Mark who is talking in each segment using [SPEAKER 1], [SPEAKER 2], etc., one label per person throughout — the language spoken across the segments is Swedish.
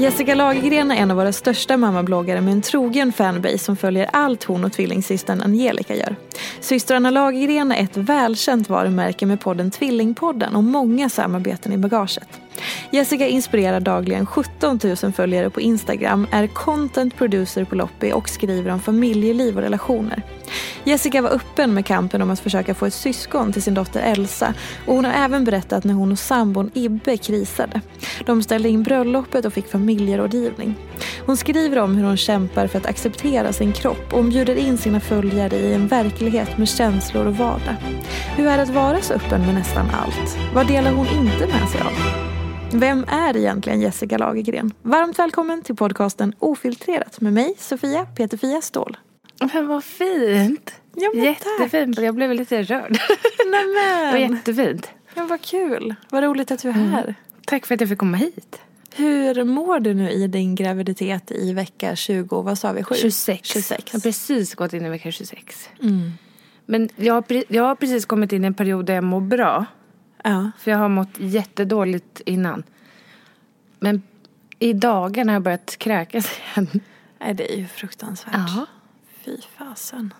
[SPEAKER 1] Jessica Lagergren är en av våra största mammabloggare med en trogen fanbase som följer allt hon och tvillingsystern Angelica gör. Systrarna Lagergren är ett välkänt varumärke med podden Tvillingpodden och många samarbeten i bagaget. Jessica inspirerar dagligen 17 000 följare på Instagram, är content producer på Loppy och skriver om familjeliv och relationer. Jessica var öppen med kampen om att försöka få ett syskon till sin dotter Elsa och hon har även berättat när hon och sambon Ibbe krisade. De ställde in bröllopet och fick familjerådgivning. Hon skriver om hur hon kämpar för att acceptera sin kropp och hon bjuder in sina följare i en verklighet med känslor och vardag. Hur är det att vara så öppen med nästan allt? Vad delar hon inte med sig av? Vem är egentligen Jessica Lagergren? Varmt välkommen till podcasten Ofiltrerat med mig, Sofia Peterfia Ståhl.
[SPEAKER 2] Men vad fint!
[SPEAKER 1] Ja, men
[SPEAKER 2] Jättefint. Jag blev lite rörd.
[SPEAKER 1] Nämen!
[SPEAKER 2] Det var jättefint.
[SPEAKER 1] Ja, vad kul. Vad roligt att du är här.
[SPEAKER 2] Tack för att jag fick komma hit.
[SPEAKER 1] Hur mår du nu i din graviditet i vecka 20, vad sa vi, 7?
[SPEAKER 2] 26.
[SPEAKER 1] 26.
[SPEAKER 2] Jag har precis gått in i vecka 26.
[SPEAKER 1] Mm.
[SPEAKER 2] Men jag har, jag har precis kommit in i en period där jag mår bra.
[SPEAKER 1] Ja.
[SPEAKER 2] För jag har mått jättedåligt innan. Men i dagarna har jag börjat kräkas igen.
[SPEAKER 1] Nej, det är ju fruktansvärt.
[SPEAKER 2] Ja.
[SPEAKER 1] Fy fasen.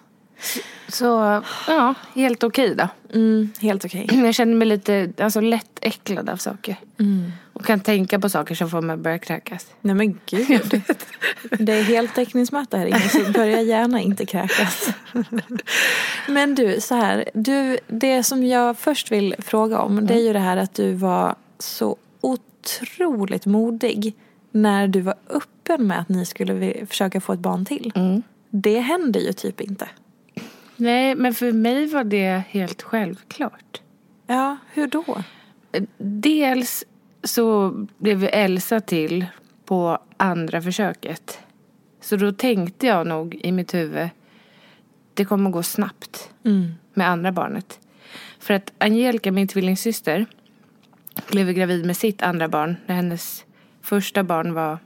[SPEAKER 2] Så ja, helt okej då.
[SPEAKER 1] Mm, helt okej.
[SPEAKER 2] Jag känner mig lite alltså, lätt äcklad av saker.
[SPEAKER 1] Mm.
[SPEAKER 2] Och kan tänka på saker som får mig att börja kräkas.
[SPEAKER 1] Nej men gud. Det är heltäckningsmatta här inne så börja gärna inte kräkas. Men du, så här. Du, det som jag först vill fråga om det är ju det här att du var så otroligt modig när du var öppen med att ni skulle försöka få ett barn till. Det händer ju typ inte.
[SPEAKER 2] Nej, men för mig var det helt självklart.
[SPEAKER 1] Ja, hur då?
[SPEAKER 2] Dels så blev Elsa till på andra försöket. Så då tänkte jag nog i mitt huvud, det kommer gå snabbt
[SPEAKER 1] Mm.
[SPEAKER 2] med andra barnet. För att Angelica, min tvillingsyster, blev gravid med sitt andra barn när hennes första barn var,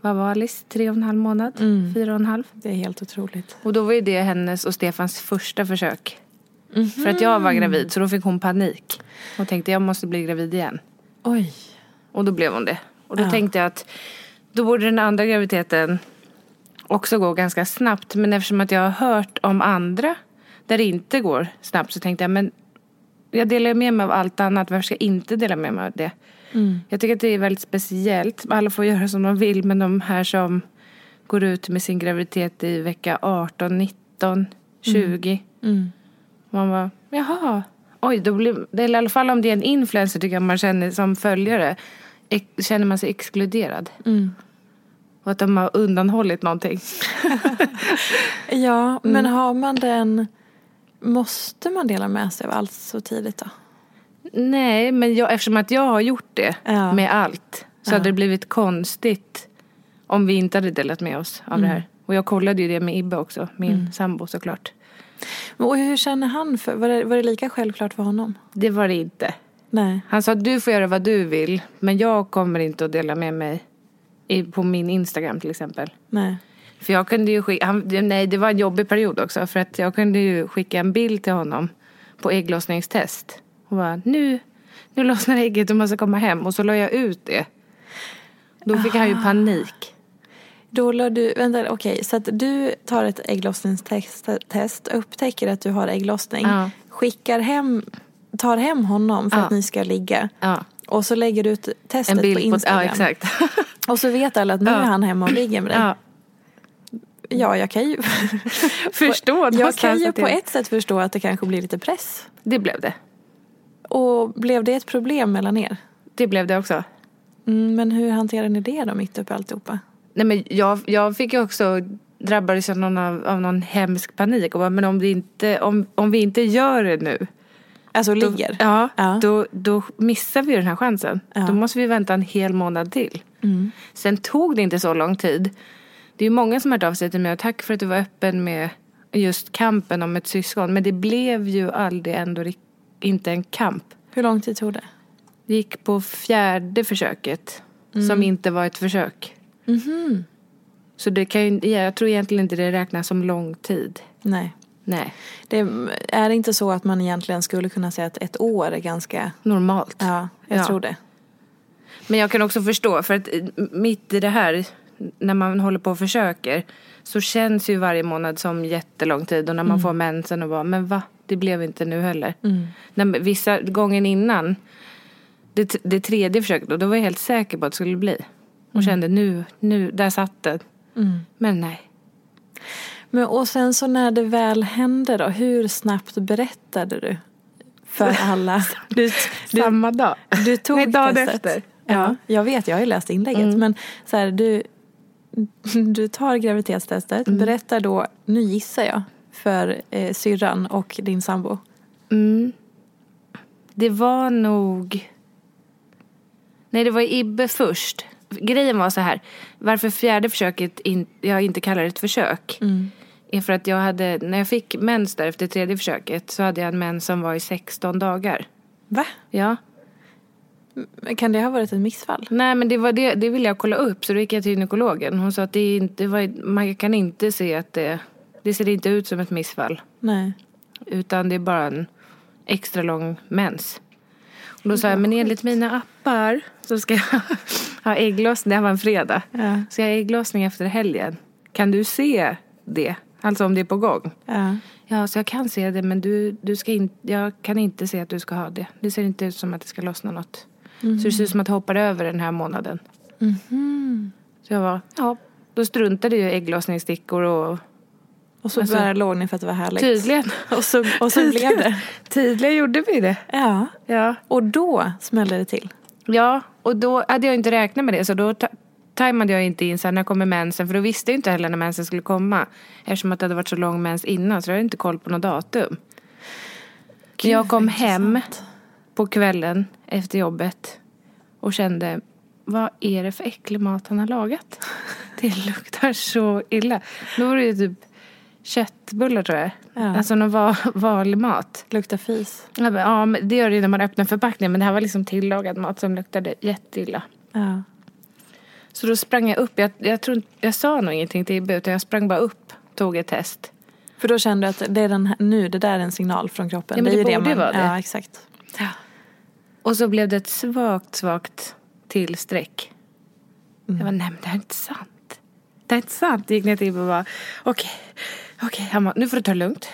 [SPEAKER 2] vad var Alice? Tre och en halv månad?
[SPEAKER 1] Mm.
[SPEAKER 2] Fyra och en halv?
[SPEAKER 1] Det är helt otroligt.
[SPEAKER 2] Och då var ju det hennes och Stefans första försök. För att jag var gravid så då fick hon panik. Och tänkte jag måste bli gravid igen.
[SPEAKER 1] Oj.
[SPEAKER 2] Och då blev hon det. Och då
[SPEAKER 1] Ja.
[SPEAKER 2] tänkte jag att då borde den andra graviditeten också gå ganska snabbt. Men eftersom att jag har hört om andra där det inte går snabbt så tänkte jag men jag delar med mig av allt annat. Varför ska jag inte dela med mig av det?
[SPEAKER 1] Mm.
[SPEAKER 2] Jag tycker att det är väldigt speciellt. Alla får göra som de vill men de här som går ut med sin graviditet i vecka 18, 19, 20.
[SPEAKER 1] Mm.
[SPEAKER 2] Man bara, jaha. Oj, då blir, i alla fall om det är en influencer tycker jag man känner som följare. Känner man sig exkluderad.
[SPEAKER 1] Mm.
[SPEAKER 2] Och att de har undanhållit någonting.
[SPEAKER 1] Ja, men har man den... Måste man dela med sig av allt så tidigt då?
[SPEAKER 2] Nej, men jag, eftersom att jag har gjort det
[SPEAKER 1] Ja.
[SPEAKER 2] med allt så hade det blivit konstigt om vi inte hade delat med oss av det här. Och jag kollade ju det med Ibbe också, min sambo såklart.
[SPEAKER 1] Och hur känner han? För, var, det, var det lika självklart för honom?
[SPEAKER 2] Det var det inte.
[SPEAKER 1] Nej.
[SPEAKER 2] Han sa du får göra vad du vill men jag kommer inte att dela med mig i, på min Instagram till exempel.
[SPEAKER 1] Nej.
[SPEAKER 2] För jag kunde ju skicka, han, nej det var en jobbig period också för att jag kunde ju skicka en bild till honom på ägglossningstest. Och bara nu, nu lossnar ägget och måste komma hem och så la jag ut det. Då fick han ju panik.
[SPEAKER 1] Då la du, vänta okej, så att du tar ett ägglossningstest, test, upptäcker att du har ägglossning,
[SPEAKER 2] Ja.
[SPEAKER 1] skickar hem, tar hem honom för
[SPEAKER 2] Ja.
[SPEAKER 1] att ni ska ligga.
[SPEAKER 2] Ja,
[SPEAKER 1] Och så lägger du ut testet
[SPEAKER 2] en
[SPEAKER 1] på
[SPEAKER 2] bild på,
[SPEAKER 1] Instagram.
[SPEAKER 2] ja exakt.
[SPEAKER 1] Och så vet alla att nu är han hemma och ligger med dig. Ja,
[SPEAKER 2] Ja,
[SPEAKER 1] jag kan ju,
[SPEAKER 2] förstå
[SPEAKER 1] jag kan ju på ett sätt förstå att det kanske blir lite press.
[SPEAKER 2] Det blev det.
[SPEAKER 1] Och blev det ett problem mellan er?
[SPEAKER 2] Det blev det också.
[SPEAKER 1] Mm, men hur hanterar ni det då mitt uppe i alltihopa?
[SPEAKER 2] Nej men jag, jag fick ju också drabbades av någon, av, av någon hemsk panik och bara, men om, det inte, om, om vi inte gör det nu
[SPEAKER 1] Alltså
[SPEAKER 2] då,
[SPEAKER 1] ligger?
[SPEAKER 2] Ja,
[SPEAKER 1] Ja.
[SPEAKER 2] Då, då missar vi den här chansen.
[SPEAKER 1] Ja.
[SPEAKER 2] Då måste vi vänta en hel månad till.
[SPEAKER 1] Mm.
[SPEAKER 2] Sen tog det inte så lång tid. Det är ju många som har hört av sig till mig och tack för att du var öppen med just kampen om ett syskon. Men det blev ju aldrig ändå rik- inte en kamp.
[SPEAKER 1] Hur lång tid tog det?
[SPEAKER 2] Det gick på fjärde försöket som inte var ett försök.
[SPEAKER 1] Mhm.
[SPEAKER 2] Så det kan ju, ja, jag tror egentligen inte det räknas som lång tid.
[SPEAKER 1] Nej.
[SPEAKER 2] Nej,
[SPEAKER 1] Det är inte så att man egentligen skulle kunna säga att ett år är ganska...
[SPEAKER 2] normalt.
[SPEAKER 1] Ja, jag
[SPEAKER 2] Ja.
[SPEAKER 1] tror det.
[SPEAKER 2] Men jag kan också förstå, för att eh, mitt i det här, när man håller på och försöker, så känns ju varje månad som jättelång tid. Och när man får mensen och bara, men va? Det blev inte nu heller. När, vissa gången innan, det, det tredje försöket, då, då var jag helt säker på att det skulle bli. Och kände nu, nu, där satt det. Men nej.
[SPEAKER 1] Men, och sen så när det väl hände då, hur snabbt berättade du? För alla. Du, du,
[SPEAKER 2] Samma dag.
[SPEAKER 1] du tog
[SPEAKER 2] Nej, dagen
[SPEAKER 1] testet.
[SPEAKER 2] efter.
[SPEAKER 1] Ja,
[SPEAKER 2] Ja.
[SPEAKER 1] jag vet, jag har ju läst inlägget. Men så här, du, du tar graviditetstestet, berättar då, nu gissar jag, för eh, syrran och din sambo.
[SPEAKER 2] Mm. Det var nog... Nej, det var Ibbe först. Grejen var så här. Varför fjärde försöket in, jag inte kallar det ett försök. Är för att jag hade, när jag fick mens där efter tredje försöket så hade jag en mens som var i 16 dagar.
[SPEAKER 1] Va?
[SPEAKER 2] Ja.
[SPEAKER 1] Kan det ha varit ett missfall?
[SPEAKER 2] Nej men det var det, det ville jag kolla upp så då gick jag till gynekologen. Hon sa att det inte, var, man kan inte se att det, det ser inte ut som ett missfall.
[SPEAKER 1] Nej.
[SPEAKER 2] Utan det är bara en extra lång mens. Och då sa jag, men enligt mina appar så ska jag ha ägglossning, det här var en fredag.
[SPEAKER 1] Ja.
[SPEAKER 2] Så jag har ägglossning efter helgen. Kan du se det? Alltså om det är på gång.
[SPEAKER 1] Ja.
[SPEAKER 2] Ja, så jag kan se det men du, du ska in, jag kan inte se att du ska ha det. Det ser inte ut som att det ska lossna något. Så det ser ut som att det hoppar över den här månaden. Så jag var, ja, då struntade ju ägglossningsstickor och
[SPEAKER 1] Och så
[SPEAKER 2] Alltså,
[SPEAKER 1] bara låg ni för att det var härligt.
[SPEAKER 2] tydligen.
[SPEAKER 1] Och så, och så blev det.
[SPEAKER 2] Tydligen gjorde vi det.
[SPEAKER 1] Ja.
[SPEAKER 2] Ja.
[SPEAKER 1] Och då smällde det till.
[SPEAKER 2] Ja, och då hade jag inte räknat med det. Så då ta- tajmade jag inte in så här, när kommer mensen. För då visste jag inte heller när mensen skulle komma. Eftersom att det hade varit så lång mens innan. Så jag hade inte koll på något datum.
[SPEAKER 1] Gud,
[SPEAKER 2] jag kom hem på kvällen efter jobbet. Och kände, vad är det för äcklig mat han har lagat? Det luktar så illa. Då var det ju typ köttbullar tror jag.
[SPEAKER 1] Ja.
[SPEAKER 2] Alltså någon va- vanlig mat.
[SPEAKER 1] Luktar fis.
[SPEAKER 2] Jag bara, Ja, men det gör det ju när man öppnar förpackningen. Men det här var liksom tillagad mat som luktade jätteilla.
[SPEAKER 1] Ja.
[SPEAKER 2] Så då sprang jag upp. Jag, jag, tror, jag sa nog ingenting till Ibbe utan jag sprang bara upp. Tog ett test.
[SPEAKER 1] För då kände du att det är den här, nu, det där är en signal från kroppen.
[SPEAKER 2] Ja, men det
[SPEAKER 1] ju
[SPEAKER 2] borde vara det.
[SPEAKER 1] Ja, exakt.
[SPEAKER 2] Och så blev det ett svagt, svagt tillsträck. Jag var nej men det här är inte sant. Det här är inte sant. Gick ner till Ibbe och bara, okej, okej, han bara, nu får du ta det lugnt.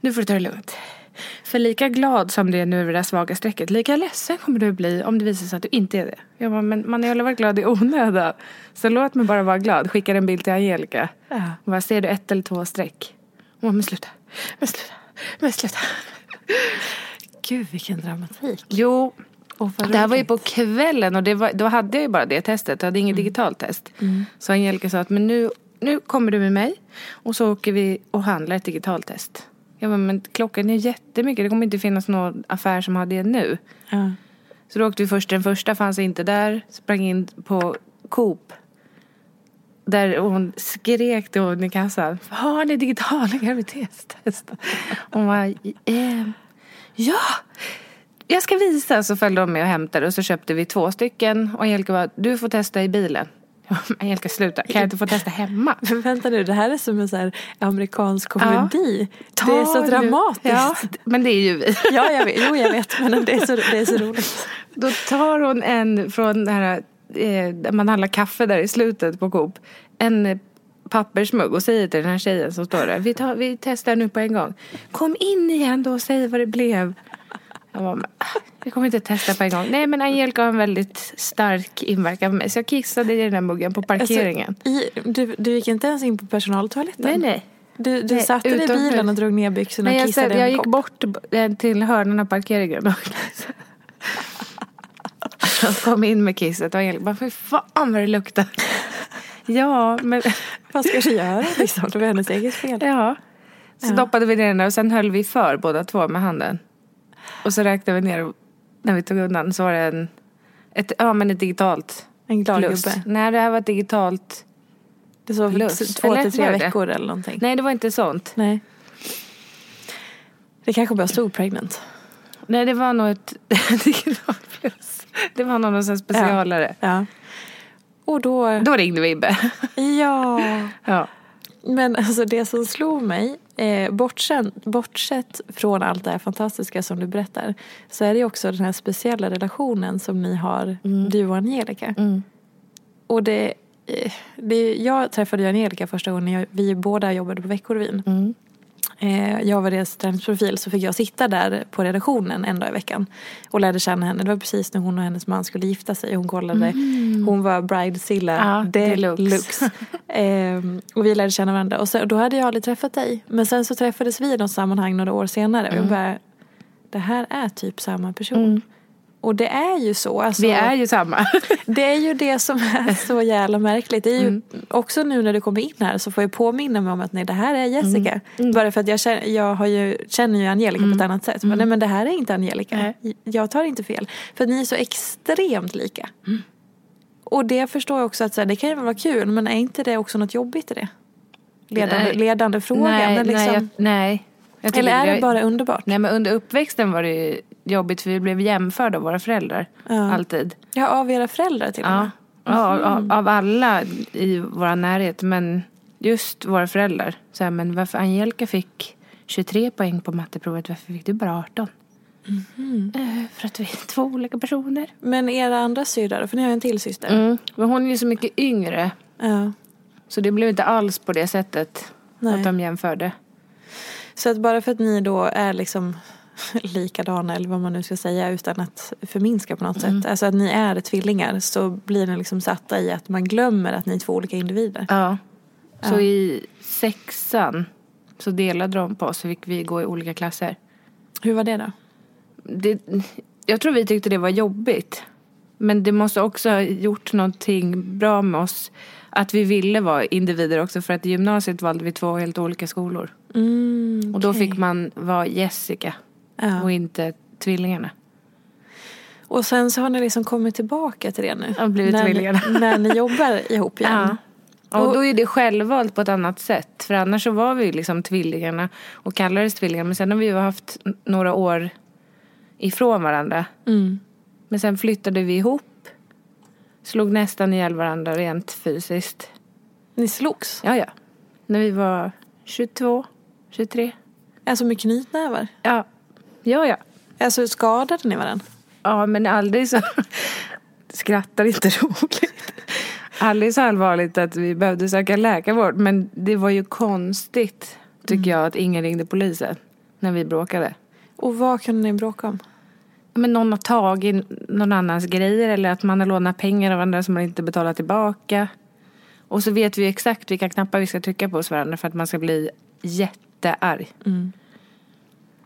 [SPEAKER 2] Nu får du ta det lugnt. För lika glad som det är nu över det där svaga strecket, lika ledsen kommer du bli om det visar sig att du inte är det. Jag bara, men man har ju varit glad i onödan. Så låt mig bara vara glad. Skickar en bild till Angelica.
[SPEAKER 1] Ja.
[SPEAKER 2] Och bara, ser du ett eller två streck? Hon bara, men sluta, men sluta, men sluta.
[SPEAKER 1] Gud vilken dramatik.
[SPEAKER 2] Jo,
[SPEAKER 1] vad
[SPEAKER 2] det här var ju på kvällen och var, då hade jag ju bara det testet. Jag hade inget digitalt test. Så Angelica sa att men nu, nu kommer du med mig och så åker vi och handlar ett digitalt test. Jag bara, men klockan är jättemycket. Det kommer inte finnas någon affär som har det nu.
[SPEAKER 1] Ja.
[SPEAKER 2] Så då åkte vi först, den första fanns inte där. Sprang in på Coop. Där hon skrek hon i kassan. Har ni digitala graviditetstest? Hon var eh, ja, jag ska visa. Så följde de med och hämtade och så köpte vi två stycken. Och Angelica var, du får testa i bilen. Jag bara, Angelica sluta, kan jag inte få testa hemma?
[SPEAKER 1] Men vänta nu, det här är som en så här amerikansk komedi.
[SPEAKER 2] Ta
[SPEAKER 1] det är så dramatiskt.
[SPEAKER 2] Ja, men det är ju vi.
[SPEAKER 1] Ja, jag vet. Jo, jag vet. Men det är så, det är så roligt.
[SPEAKER 2] Då tar hon en från det här, eh, man handlar kaffe där i slutet på Coop. En pappersmugg och säger till den här tjejen som står där. Vi, tar, vi testar nu på en gång. Kom in igen då och säg vad det blev. Jag bara, "Men, ah, vi kommer inte testa på en gång. Nej men Angelica har en väldigt stark inverkan på mig. Så jag kissade i den där muggen på parkeringen.
[SPEAKER 1] Alltså, i, du, du gick inte ens in på personaltoaletten?
[SPEAKER 2] nej nej.
[SPEAKER 1] Du, du
[SPEAKER 2] Nej,
[SPEAKER 1] satte dig i bilen och drog ner byxorna
[SPEAKER 2] Nej,
[SPEAKER 1] och
[SPEAKER 2] jag,
[SPEAKER 1] kissade i en
[SPEAKER 2] jag gick bort eh, till hörnan av parkeringen och Jag kom in med kisset och Angelica bara, fy fan vad det luktar. ja, men
[SPEAKER 1] Vad ska du göra liksom? Det var hennes eget fel.
[SPEAKER 2] ja. Så
[SPEAKER 1] Ja.
[SPEAKER 2] doppade vi ner den där och sen höll vi för båda två med handen. Och så räknade vi ner och när vi tog undan så var det en, ett, ja, men ett digitalt
[SPEAKER 1] En glad
[SPEAKER 2] plus.
[SPEAKER 1] gubbe.
[SPEAKER 2] Nej, det här var ett digitalt.
[SPEAKER 1] Det så
[SPEAKER 2] Plus.
[SPEAKER 1] två
[SPEAKER 2] Eller
[SPEAKER 1] till tre
[SPEAKER 2] var det?
[SPEAKER 1] veckor eller någonting.
[SPEAKER 2] Nej, det var inte sånt.
[SPEAKER 1] Nej. Det kanske bara stod pregnant.
[SPEAKER 2] Nej, det var nog ett digitalt plus. Det var någon sån specialare.
[SPEAKER 1] Ja. Och då...
[SPEAKER 2] Då ringde vi Ibbe.
[SPEAKER 1] Ja.
[SPEAKER 2] ja.
[SPEAKER 1] Men alltså det som slog mig, eh, bortsett, bortsett från allt det här fantastiska som du berättar, så är det också den här speciella relationen som ni har, du och Angelica.
[SPEAKER 2] Mm.
[SPEAKER 1] Och det, eh, det, jag träffade ju Angelica första gången jag, vi båda jobbade på Veckorevyn.
[SPEAKER 2] Mm.
[SPEAKER 1] Eh, jag var deras träningsprofil så fick jag sitta där på redaktionen en dag i veckan och lärde känna henne. Det var precis när hon och hennes man skulle gifta sig. Hon kollade, hon var bridezilla
[SPEAKER 2] Ja,
[SPEAKER 1] deluxe. Ehm, och vi lärde känna varandra. Och så, då hade jag aldrig träffat dig. Men sen så träffades vi i något sammanhang några år senare. Och jag bara, det här är typ samma person. Och det är ju så. Alltså,
[SPEAKER 2] Vi är ju samma.
[SPEAKER 1] det är ju det som är så jävla märkligt. Det är ju
[SPEAKER 2] Mm.
[SPEAKER 1] också nu när du kommer in här så får jag påminna mig om att nej det här är Jessica.
[SPEAKER 2] Mm.
[SPEAKER 1] Bara för att jag, känner, jag har ju, känner ju Angelica på ett annat sätt. Men nej men det här är inte Angelica.
[SPEAKER 2] Nej.
[SPEAKER 1] Jag tar inte fel. För ni är så extremt lika.
[SPEAKER 2] Mm.
[SPEAKER 1] Och det förstår jag också att så här, det kan ju vara kul men är inte det också något jobbigt i det? Ledande,
[SPEAKER 2] Nej.
[SPEAKER 1] ledande fråga.
[SPEAKER 2] nej,
[SPEAKER 1] liksom,
[SPEAKER 2] nej, jag, nej.
[SPEAKER 1] Eller är det bara underbart?
[SPEAKER 2] Nej men under uppväxten var det jobbigt för vi blev jämförda av våra föräldrar.
[SPEAKER 1] Ja.
[SPEAKER 2] Alltid.
[SPEAKER 1] Ja, av era föräldrar till och med.
[SPEAKER 2] Ja, av, av alla i vår närhet. Men just våra föräldrar. Så här, men varför Angelica fick 23 poäng på matteprovet, varför fick du bara 18? Eh, för att vi är två olika personer.
[SPEAKER 1] Men era andra syrrar, för ni har ju en till syster.
[SPEAKER 2] Mm. Men hon är ju så mycket yngre.
[SPEAKER 1] Ja.
[SPEAKER 2] Så det blev inte alls på det sättet
[SPEAKER 1] Nej.
[SPEAKER 2] att de jämförde.
[SPEAKER 1] Så att bara för att ni då är liksom likadana eller vad man nu ska säga utan att förminska på något
[SPEAKER 2] Mm.
[SPEAKER 1] sätt. Alltså att ni är tvillingar så blir ni liksom satta i att man glömmer att ni är två olika individer.
[SPEAKER 2] Ja. Så
[SPEAKER 1] Ja.
[SPEAKER 2] i sexan så delade de på oss så fick vi gå i olika klasser.
[SPEAKER 1] Hur var det då?
[SPEAKER 2] Det, jag tror vi tyckte det var jobbigt. Men det måste också ha gjort någonting bra med oss. Att vi ville vara individer också för att i gymnasiet valde vi två helt olika skolor.
[SPEAKER 1] Mm,
[SPEAKER 2] Och då fick man vara Jessica
[SPEAKER 1] Ja.
[SPEAKER 2] och inte tvillingarna.
[SPEAKER 1] Och sen så har ni liksom kommit tillbaka till det nu.
[SPEAKER 2] Ja, blivit
[SPEAKER 1] när,
[SPEAKER 2] tvillingarna.
[SPEAKER 1] Ni, när ni jobbar ihop igen.
[SPEAKER 2] Och,
[SPEAKER 1] Och-
[SPEAKER 2] då är det självvalt på ett annat sätt. För annars så var vi liksom tvillingarna och kallades tvillingar. Men sen har vi ju haft några år ifrån varandra.
[SPEAKER 1] Mm.
[SPEAKER 2] Men sen flyttade vi ihop. Slog nästan ihjäl varandra rent fysiskt.
[SPEAKER 1] Ni slogs?
[SPEAKER 2] Ja, ja. När vi var 22, 23.
[SPEAKER 1] Alltså med knytnävar?
[SPEAKER 2] Ja, ja, ja.
[SPEAKER 1] Alltså skadade ni varandra?
[SPEAKER 2] Ja, men aldrig så... Skrattar inte roligt. Aldrig så allvarligt att vi behövde söka läkarvård. Men det var ju konstigt, tycker jag, att ingen ringde polisen när vi bråkade.
[SPEAKER 1] Och vad kunde ni bråka om?
[SPEAKER 2] Men någon har tagit någon annans grejer eller att man har lånat pengar av andra som man inte betalar tillbaka. Och så vet vi exakt vilka knappar vi ska trycka på hos varandra för att man ska bli jättearg.
[SPEAKER 1] Mm.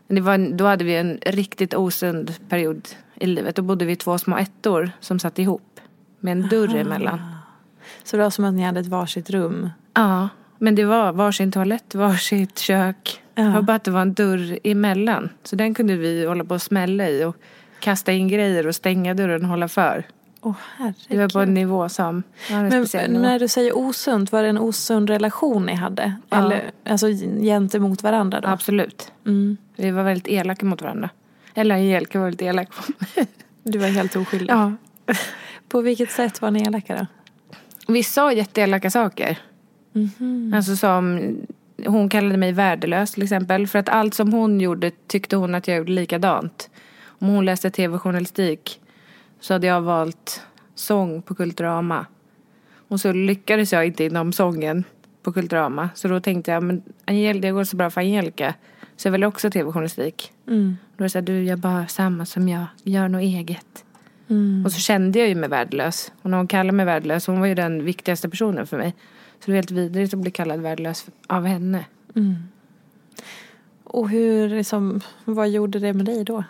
[SPEAKER 2] Det var, då hade vi en riktigt osund period i livet. Då bodde vi två små ettor som satt ihop med en dörr emellan.
[SPEAKER 1] Så det var som att ni hade ett varsitt rum.
[SPEAKER 2] Ja, men det var varsin toalett, varsitt kök. Det var bara att det var en dörr emellan. Så den kunde vi hålla på och smälla i och kasta in grejer och stänga dörren och hålla för.
[SPEAKER 1] Åh
[SPEAKER 2] Det var på en
[SPEAKER 1] herregud.
[SPEAKER 2] nivå som... Ja, en
[SPEAKER 1] Men
[SPEAKER 2] nivå.
[SPEAKER 1] när du säger osunt, var det en osund relation ni hade?
[SPEAKER 2] Ja.
[SPEAKER 1] Eller alltså gentemot varandra då?
[SPEAKER 2] Absolut.
[SPEAKER 1] Mm.
[SPEAKER 2] Vi var väldigt elaka mot varandra. Eller Angelica var väldigt elak mot mig.
[SPEAKER 1] Du var helt oskyldig.
[SPEAKER 2] Ja.
[SPEAKER 1] På vilket sätt var ni elaka då?
[SPEAKER 2] Vi sa jätteelaka saker. Alltså som, hon kallade mig värdelös till exempel. För att allt som hon gjorde tyckte hon att jag gjorde likadant. Om hon läste tv-journalistik så hade jag valt sång på Kulturama. Och så lyckades jag inte inom sången på Kulturama. Så då tänkte jag, men Angel, det går så bra för Angelica. Så jag väljer också tv-journalistik.
[SPEAKER 1] Mm.
[SPEAKER 2] Då var det så här, du gör bara samma som jag, gör något eget.
[SPEAKER 1] Mm.
[SPEAKER 2] Och så kände jag ju mig värdelös. Och när hon kallade mig värdelös, hon var ju den viktigaste personen för mig. Så det var helt vidrigt att bli kallad värdelös av henne.
[SPEAKER 1] Och hur, liksom, vad gjorde det med dig då?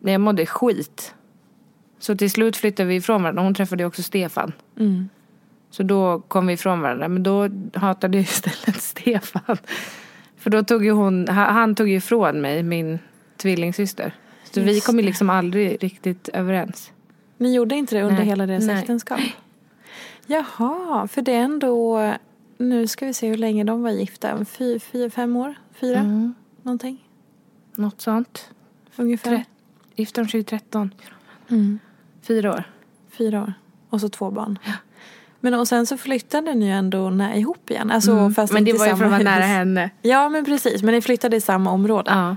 [SPEAKER 2] Jag mådde skit. Så till slut flyttade vi ifrån varandra. Hon träffade också Stefan.
[SPEAKER 1] Mm.
[SPEAKER 2] Så då kom vi ifrån varandra. Men då hatade jag istället Stefan. För då tog ju hon, ha- han tog ju ifrån mig min tvillingsyster. Så vi
[SPEAKER 1] Just
[SPEAKER 2] kom ju liksom aldrig riktigt överens.
[SPEAKER 1] Ni gjorde inte det under
[SPEAKER 2] Nej.
[SPEAKER 1] hela deras
[SPEAKER 2] Nej.
[SPEAKER 1] äktenskap? Jaha, för det är ändå... Nu ska vi se hur länge de var gifta. Fy, fy, fem år? Fyra?
[SPEAKER 2] Mm.
[SPEAKER 1] Någonting?
[SPEAKER 2] Något sånt.
[SPEAKER 1] Ungefär?
[SPEAKER 2] Tre- Gifta de 2013.
[SPEAKER 1] Mm.
[SPEAKER 2] Fyra år.
[SPEAKER 1] Fyra år. Och så två barn. Men och sen så flyttade ni ju ändå nä- ihop igen. Alltså, fast
[SPEAKER 2] Mm. Men det var ju för att vara nära henne.
[SPEAKER 1] Ja men precis, men ni flyttade i samma område.
[SPEAKER 2] Ja.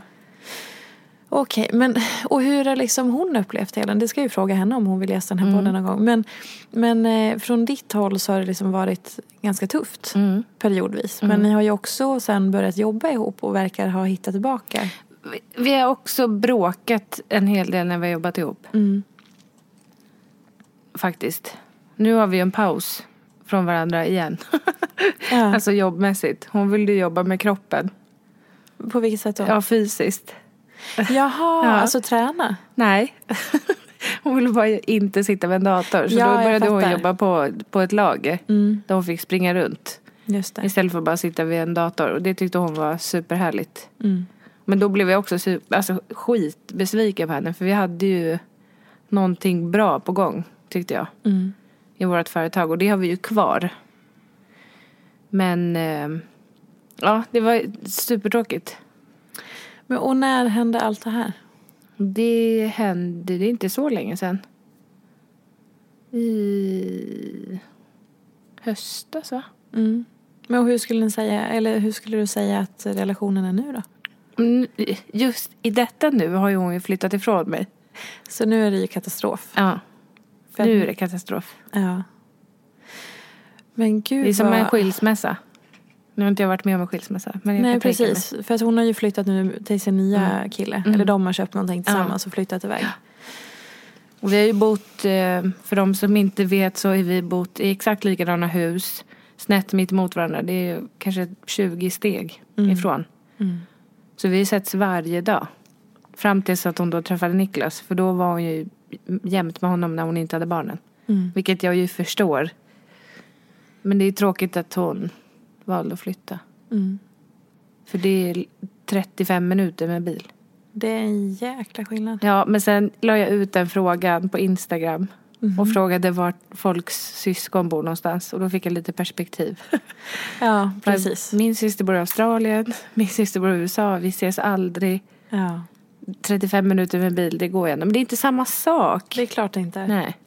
[SPEAKER 1] Okej, men och hur har liksom hon upplevt hela Det ska jag ju fråga henne om hon vill gästa den här
[SPEAKER 2] Mm.
[SPEAKER 1] podden någon gång. Men, men eh, från ditt håll så har det liksom varit ganska tufft
[SPEAKER 2] Mm.
[SPEAKER 1] periodvis. Men ni har ju också sen börjat jobba ihop och verkar ha hittat tillbaka.
[SPEAKER 2] Vi- Vi har också bråkat en hel del när vi har jobbat ihop.
[SPEAKER 1] Mm.
[SPEAKER 2] Faktiskt. Nu har vi en paus från varandra igen.
[SPEAKER 1] Ja.
[SPEAKER 2] alltså jobbmässigt. Hon ville jobba med kroppen.
[SPEAKER 1] På vilket sätt då?
[SPEAKER 2] Ja, fysiskt.
[SPEAKER 1] Jaha,
[SPEAKER 2] Ja.
[SPEAKER 1] alltså träna?
[SPEAKER 2] Nej. hon ville bara inte sitta vid en dator. Så
[SPEAKER 1] Ja,
[SPEAKER 2] då började hon jobba på, på ett lager.
[SPEAKER 1] Mm.
[SPEAKER 2] Där hon fick springa runt. Istället för att bara sitta vid en dator. Och det tyckte hon var superhärligt.
[SPEAKER 1] Mm.
[SPEAKER 2] Men då blev jag också super, alltså, skitbesviken på henne. För vi hade ju någonting bra på gång, tyckte jag.
[SPEAKER 1] Mm.
[SPEAKER 2] I vårt företag. Och det har vi ju kvar. Men eh, ja, det var supertråkigt.
[SPEAKER 1] Men, och när hände allt det här?
[SPEAKER 2] Det hände, det är inte så länge sedan. I höstas va?
[SPEAKER 1] Mm. Men hur skulle ni säga, eller hur skulle du säga att relationen är nu då?
[SPEAKER 2] Mm, Just i detta nu har ju hon ju flyttat ifrån mig.
[SPEAKER 1] Så nu är det ju katastrof.
[SPEAKER 2] Ja,
[SPEAKER 1] För
[SPEAKER 2] nu är det katastrof.
[SPEAKER 1] Ja. Men gud
[SPEAKER 2] Det är som
[SPEAKER 1] vad...
[SPEAKER 2] en skilsmässa. Nu har inte jag varit med om en skilsmässa. Men
[SPEAKER 1] Nej
[SPEAKER 2] tänka mig.
[SPEAKER 1] precis, för att hon har ju flyttat nu till sin nya kille. Eller de har köpt någonting tillsammans och flyttat iväg.
[SPEAKER 2] Och vi har ju bott, eh, för de som inte vet så har vi bott i exakt likadana hus. Snett mitt emot varandra. Det är kanske 20 steg ifrån. Så vi setts varje dag. Fram tills att hon då träffade Niklas. För då var hon ju jämt med honom när hon inte hade barnen.
[SPEAKER 1] Mm.
[SPEAKER 2] Vilket jag ju förstår. Men det är tråkigt att hon valde att flytta.
[SPEAKER 1] Mm.
[SPEAKER 2] För det är 35 minuter med bil.
[SPEAKER 1] Det är en jäkla skillnad.
[SPEAKER 2] Ja, men sen la jag ut den frågan på Instagram. Och frågade var folks syskon bor någonstans. Och då fick jag lite perspektiv.
[SPEAKER 1] Ja, precis.
[SPEAKER 2] Min syster bor i Australien. Min syster bor i USA. Vi ses aldrig.
[SPEAKER 1] Ja.
[SPEAKER 2] 35 minuter med bil, det går ändå. Men det är inte samma sak.
[SPEAKER 1] Det är klart det inte är.
[SPEAKER 2] Nej.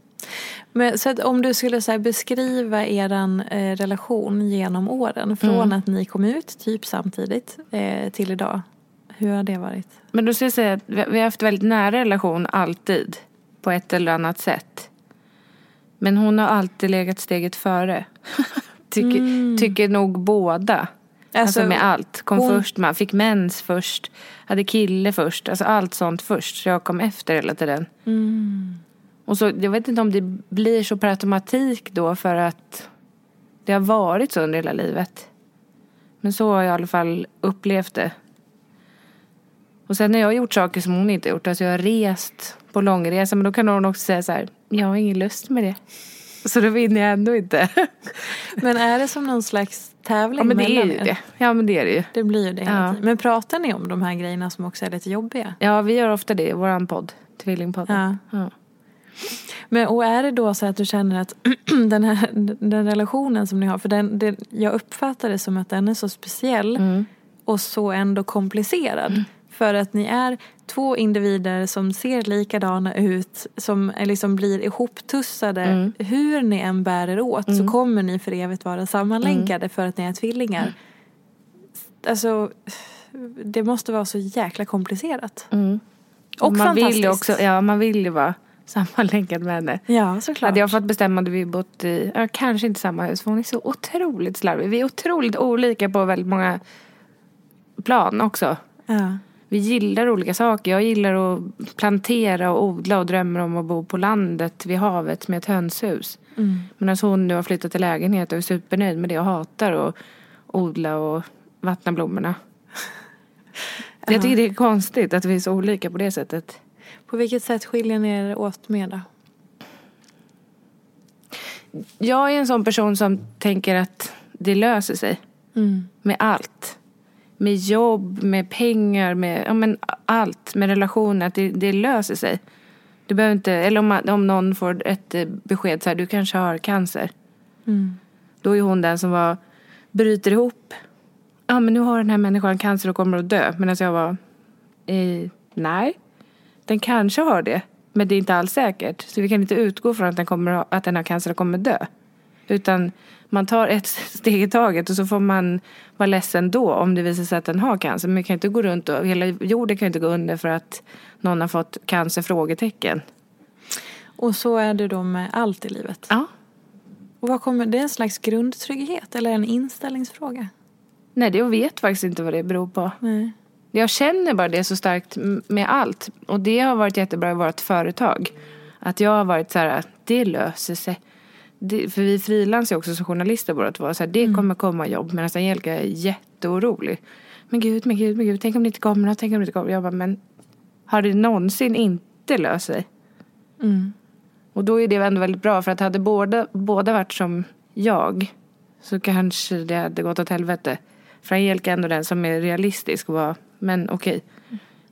[SPEAKER 1] Men, så om du skulle så beskriva er eh, relation genom åren. Från
[SPEAKER 2] Mm.
[SPEAKER 1] att ni kom ut typ samtidigt eh, till idag. Hur har det varit?
[SPEAKER 2] Men då ska jag säga att vi vi har haft väldigt nära relation alltid. På ett eller annat sätt. Men hon har alltid legat steget före. tycker, tycker nog båda. Alltså,
[SPEAKER 1] Alltså,
[SPEAKER 2] med allt. Kom
[SPEAKER 1] hon-
[SPEAKER 2] först, man fick mens först. Hade kille först. Alltså allt sånt först. Så jag kom efter hela tiden. Och så, jag vet inte om det blir så per automatik då för att det har varit så under hela livet. Men så har jag i alla fall upplevt det. Och sen har jag gjort saker som hon inte gjort. Alltså jag har rest på långresa. Men då kan hon också säga så här. Jag har ingen lust med det. Så då vinner jag ändå inte.
[SPEAKER 1] Men är det som någon slags tävling
[SPEAKER 2] Ja men det är ju
[SPEAKER 1] er?
[SPEAKER 2] det. Ja men det är det ju.
[SPEAKER 1] Det blir ju det
[SPEAKER 2] Ja.
[SPEAKER 1] Men pratar ni om de här grejerna som också är lite jobbiga?
[SPEAKER 2] Ja vi gör ofta det i våran podd. Tvillingpodden.
[SPEAKER 1] Ja.
[SPEAKER 2] Ja.
[SPEAKER 1] Men, och är det då så att du känner att den här den relationen som ni har, för den, den, jag uppfattar det som att den är så speciell
[SPEAKER 2] Mm.
[SPEAKER 1] och så ändå komplicerad. För att ni är två individer som ser likadana ut, som liksom blir ihoptussade.
[SPEAKER 2] Mm.
[SPEAKER 1] Hur ni än bär er åt så kommer ni för evigt vara sammanlänkade för att ni är tvillingar. Alltså, det måste vara så jäkla komplicerat.
[SPEAKER 2] Mm.
[SPEAKER 1] Och
[SPEAKER 2] man vill ju
[SPEAKER 1] fantastiskt.
[SPEAKER 2] också, ja man vill ju vara sammanlänkad med henne.
[SPEAKER 1] Ja, såklart.
[SPEAKER 2] Hade jag fått bestämma hade vi bott i, ja, kanske inte samma hus för hon är så otroligt slarvig. Vi är otroligt olika på väldigt många plan också.
[SPEAKER 1] Ja.
[SPEAKER 2] Vi gillar olika saker. Jag gillar att plantera och odla och drömmer om att bo på landet vid havet med ett hönshus.
[SPEAKER 1] Mm.
[SPEAKER 2] Medan hon nu har flyttat till lägenhet och är supernöjd med det och hatar att odla och vattna blommorna. Jag tycker det är konstigt att vi är så olika på det sättet.
[SPEAKER 1] På vilket sätt skiljer ni er åt mer då?
[SPEAKER 2] Jag är en sån person som tänker att det löser sig.
[SPEAKER 1] Mm.
[SPEAKER 2] Med allt. Med jobb, med pengar, med ja, men allt. Med relationer. Att det, det löser sig. Du behöver inte, eller om, om någon får ett eh, besked så här, du kanske har cancer.
[SPEAKER 1] Mm.
[SPEAKER 2] Då är hon den som var, bryter ihop. Ja men nu har den här människan cancer och kommer att dö. Medan jag var, eh, nej. Den kanske har det. Men det är inte alls säkert. Så vi kan inte utgå från att den, kommer, att- den har cancer och kommer dö. Utan man tar ett steg i taget och så får man vara ledsen då om det visar sig att den har cancer. Men vi kan inte gå runt och, hela jorden kan inte gå under för att någon har fått cancer? Frågetecken.
[SPEAKER 1] Och så är det då med allt i livet.
[SPEAKER 2] Ja.
[SPEAKER 1] Och vad kommer, det är en slags grundtrygghet eller en inställningsfråga?
[SPEAKER 2] Nej, det jag vet faktiskt inte vad det beror på.
[SPEAKER 1] Nej.
[SPEAKER 2] Jag känner bara det så starkt med allt. Och det har varit jättebra i vårt företag. Att jag har varit så här, det löser sig. Det, för vi frilansar också som journalister båda två. Så här, det kommer komma jobb. Medan Angelica är jätteorolig. Men gud, men gud, men gud. Tänk om det inte kommer något, tänk om det inte kommer. Jag bara, men har det någonsin inte löst sig?
[SPEAKER 1] Mm.
[SPEAKER 2] Och då är det ändå väldigt bra. För att hade båda, båda varit som jag. Så kanske det hade gått åt helvete. För Angelica är ändå den som är realistisk och bara, men okej.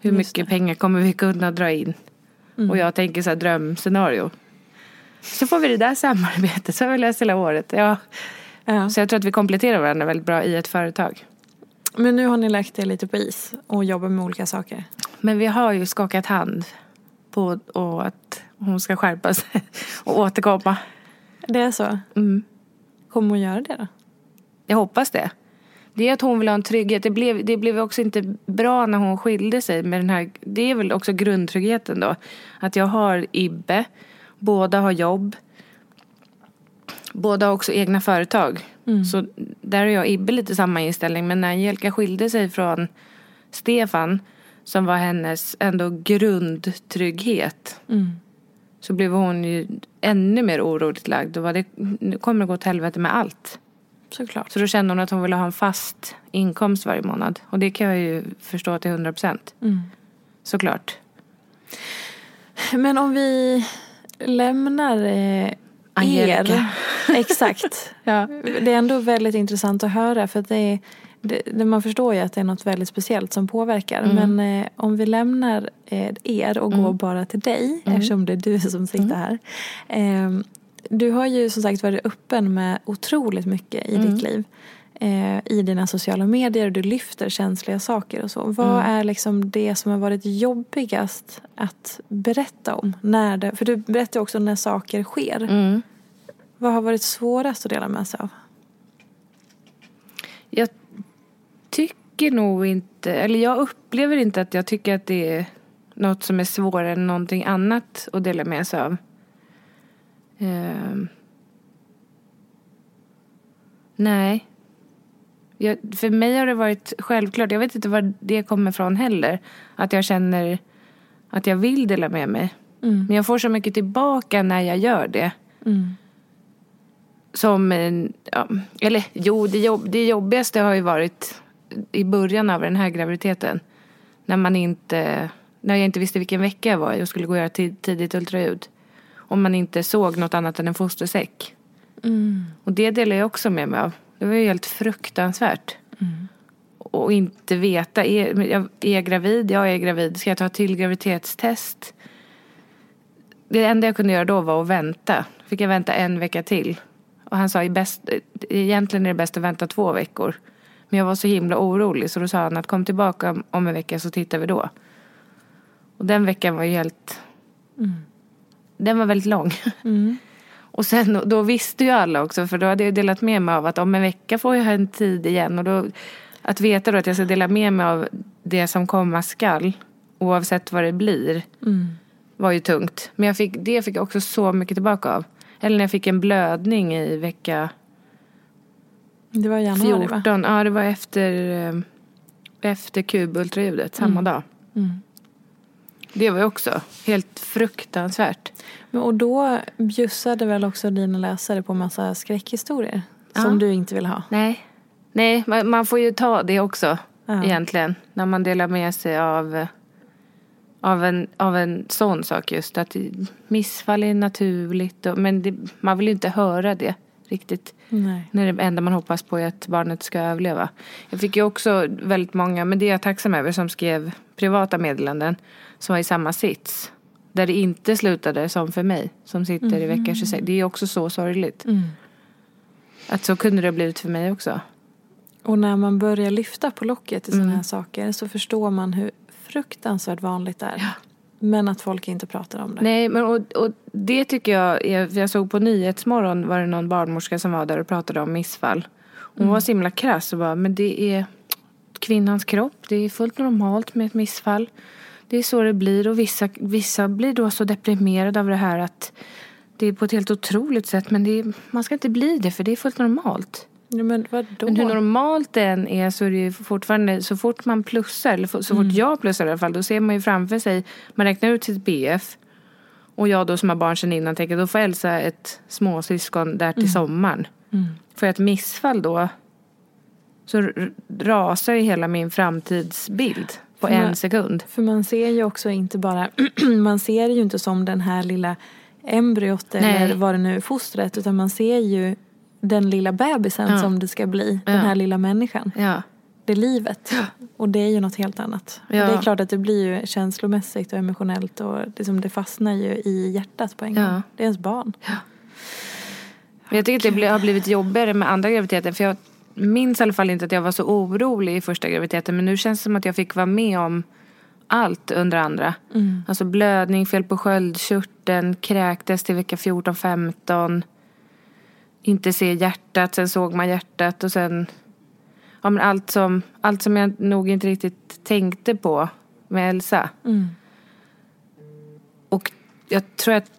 [SPEAKER 2] Hur
[SPEAKER 1] Just
[SPEAKER 2] mycket pengar kommer vi kunna dra in? Och jag tänker så här drömscenario. Så får vi det där samarbetet, så har vi läst hela året. Ja.
[SPEAKER 1] Ja.
[SPEAKER 2] Så jag tror att vi kompletterar varandra väldigt bra i ett företag.
[SPEAKER 1] Men nu har ni lagt det lite på is och jobbar med olika saker.
[SPEAKER 2] Men vi har ju skakat hand på och att hon ska skärpa sig och återkomma.
[SPEAKER 1] Det är så?
[SPEAKER 2] Mm.
[SPEAKER 1] Kommer hon göra det då?
[SPEAKER 2] Jag hoppas det. Det är att hon vill ha en trygghet. Det blev, det blev också inte bra när hon skilde sig. Med den här, det är väl också grundtryggheten då. Att jag har Ibbe. Båda har jobb. Båda har också egna företag. Så där har jag och Ibbe lite samma inställning. Men när Angelica skilde sig från Stefan. Som var hennes ändå grundtrygghet. Så blev hon ju ännu mer oroligt lagd. Och var det, nu kommer det gå åt helvete med allt.
[SPEAKER 1] Såklart.
[SPEAKER 2] Så då kände hon att hon ville ha en fast inkomst varje månad. Och det kan jag ju förstå till 100 procent.
[SPEAKER 1] Mm.
[SPEAKER 2] Såklart.
[SPEAKER 1] Men om vi lämnar eh,
[SPEAKER 2] Angelica.
[SPEAKER 1] er. Exakt.
[SPEAKER 2] Ja.
[SPEAKER 1] Det är ändå väldigt intressant att höra för att det är, det, man förstår ju att det är något väldigt speciellt som påverkar.
[SPEAKER 2] Mm.
[SPEAKER 1] Men eh, om vi lämnar eh, er och går bara till dig
[SPEAKER 2] Mm.
[SPEAKER 1] eftersom det är du som sitter här. Eh, du har ju som sagt varit öppen med otroligt mycket i
[SPEAKER 2] Mm.
[SPEAKER 1] ditt liv. Eh, I dina sociala medier. Du lyfter känsliga saker och så. Vad
[SPEAKER 2] Mm.
[SPEAKER 1] är liksom det som har varit jobbigast att berätta om? När det, för du berättar också när saker sker.
[SPEAKER 2] Mm.
[SPEAKER 1] Vad har varit svårast att dela med sig av?
[SPEAKER 2] Jag tycker nog inte, eller jag upplever inte att jag tycker att det är något som är svårare än någonting annat att dela med sig av. Ehm. Nej. Jag, för mig har det varit självklart, jag vet inte var det kommer ifrån heller, att jag känner att jag vill dela med mig. Men jag får så mycket tillbaka när jag gör det.
[SPEAKER 1] Mm.
[SPEAKER 2] Som, ja, eller jo, det, jobb, det jobbigaste har ju varit i början av den här graviditeten. När man inte, när jag inte visste vilken vecka jag var i och skulle gå och göra tid, tidigt ultraljud. Om man inte såg något annat än en fostersäck.
[SPEAKER 1] Mm.
[SPEAKER 2] Och det delar jag också med mig av. Det var ju helt fruktansvärt.
[SPEAKER 1] Mm.
[SPEAKER 2] Och inte veta, är, jag är gravid, jag är gravid, ska jag ta till graviditetstest? Det enda jag kunde göra då var att vänta. Fick jag vänta en vecka till. Och han sa, bäst, egentligen är det bäst att vänta två veckor. Men jag var så himla orolig så då sa han att kom tillbaka om- en vecka så tittar vi då. Och den veckan var ju helt... Den var väldigt lång. Och sen då visste ju alla också för då hade jag delat med mig av att om en vecka får jag en tid igen och då att veta då att jag ska dela med mig av det som komma skall oavsett vad det blir var ju tungt. Men jag fick, det fick jag också så mycket tillbaka av. Eller när jag fick en blödning i vecka
[SPEAKER 1] Det var januari va?
[SPEAKER 2] 14. Ja, det var efter, eh, efter kubultraljudet samma dag. Det var ju också helt fruktansvärt.
[SPEAKER 1] Men, och då bjussade väl också dina läsare på massa skräckhistorier
[SPEAKER 2] Ja.
[SPEAKER 1] som du inte vill ha?
[SPEAKER 2] Nej, Nej man, får ju ta det också
[SPEAKER 1] Ja.
[SPEAKER 2] egentligen. När man delar med sig av, av, en, av en sån sak just. Att missfall är naturligt. Och, men det, man vill ju inte höra det riktigt.
[SPEAKER 1] Nej.
[SPEAKER 2] När det enda man hoppas på är att barnet ska överleva. Jag fick ju också väldigt många, men det är jag tacksam över, som skrev privata meddelanden som var i samma sits. Där det inte slutade som för mig, som sitter i vecka 26. Det är också så sorgligt. Att så kunde det ha blivit för mig också.
[SPEAKER 1] Och när man börjar lyfta på locket i sådana
[SPEAKER 2] Mm.
[SPEAKER 1] här saker så förstår man hur fruktansvärt vanligt det är. Men att folk inte pratar om det.
[SPEAKER 2] Nej, men och, och det tycker jag för jag såg på Nyhetsmorgon var det någon barnmorska som var där och pratade om missfall. Hon var så himla krass och bara, men det är kvinnans kropp, det är fullt normalt med ett missfall. Det är så det blir och vissa, vissa blir då så deprimerade av det här att det är på ett helt otroligt sätt men är, man ska inte bli det för det är fullt normalt.
[SPEAKER 1] Ja, men vadå?
[SPEAKER 2] Men hur normalt det än är så är det ju fortfarande, så fort man plussar, eller så fort jag plussar i alla fall, då ser man ju framför sig, man räknar ut sitt BF. Och jag då som har barn sedan innan tänker, då får Elsa ett småsyskon där till sommaren. Får jag ett missfall då så rasar ju hela min framtidsbild på
[SPEAKER 1] För man-
[SPEAKER 2] en sekund.
[SPEAKER 1] För man ser ju också inte bara, man ser ju inte som den här lilla embryot eller
[SPEAKER 2] Nej.
[SPEAKER 1] vad det nu är, fostret, utan man ser ju den lilla bebisen
[SPEAKER 2] Ja.
[SPEAKER 1] som det ska bli, den
[SPEAKER 2] Ja.
[SPEAKER 1] här lilla människan.
[SPEAKER 2] Ja.
[SPEAKER 1] Det är livet. Och det är ju något helt annat. Och det är klart att det blir ju känslomässigt och emotionellt och liksom det fastnar ju i hjärtat på en gång. Det är ens barn.
[SPEAKER 2] Men jag tycker att det har blivit jobbigare med andra graviditeter. För jag minns i alla fall inte att jag var så orolig i första graviditeten. Men nu känns det som att jag fick vara med om allt under andra. Alltså blödning, fel på sköldkörteln, kräktes till vecka 14-15. Inte se hjärtat, sen såg man hjärtat och sen... Ja, men allt, som, allt som jag nog inte riktigt tänkte på med Elsa. Och jag tror att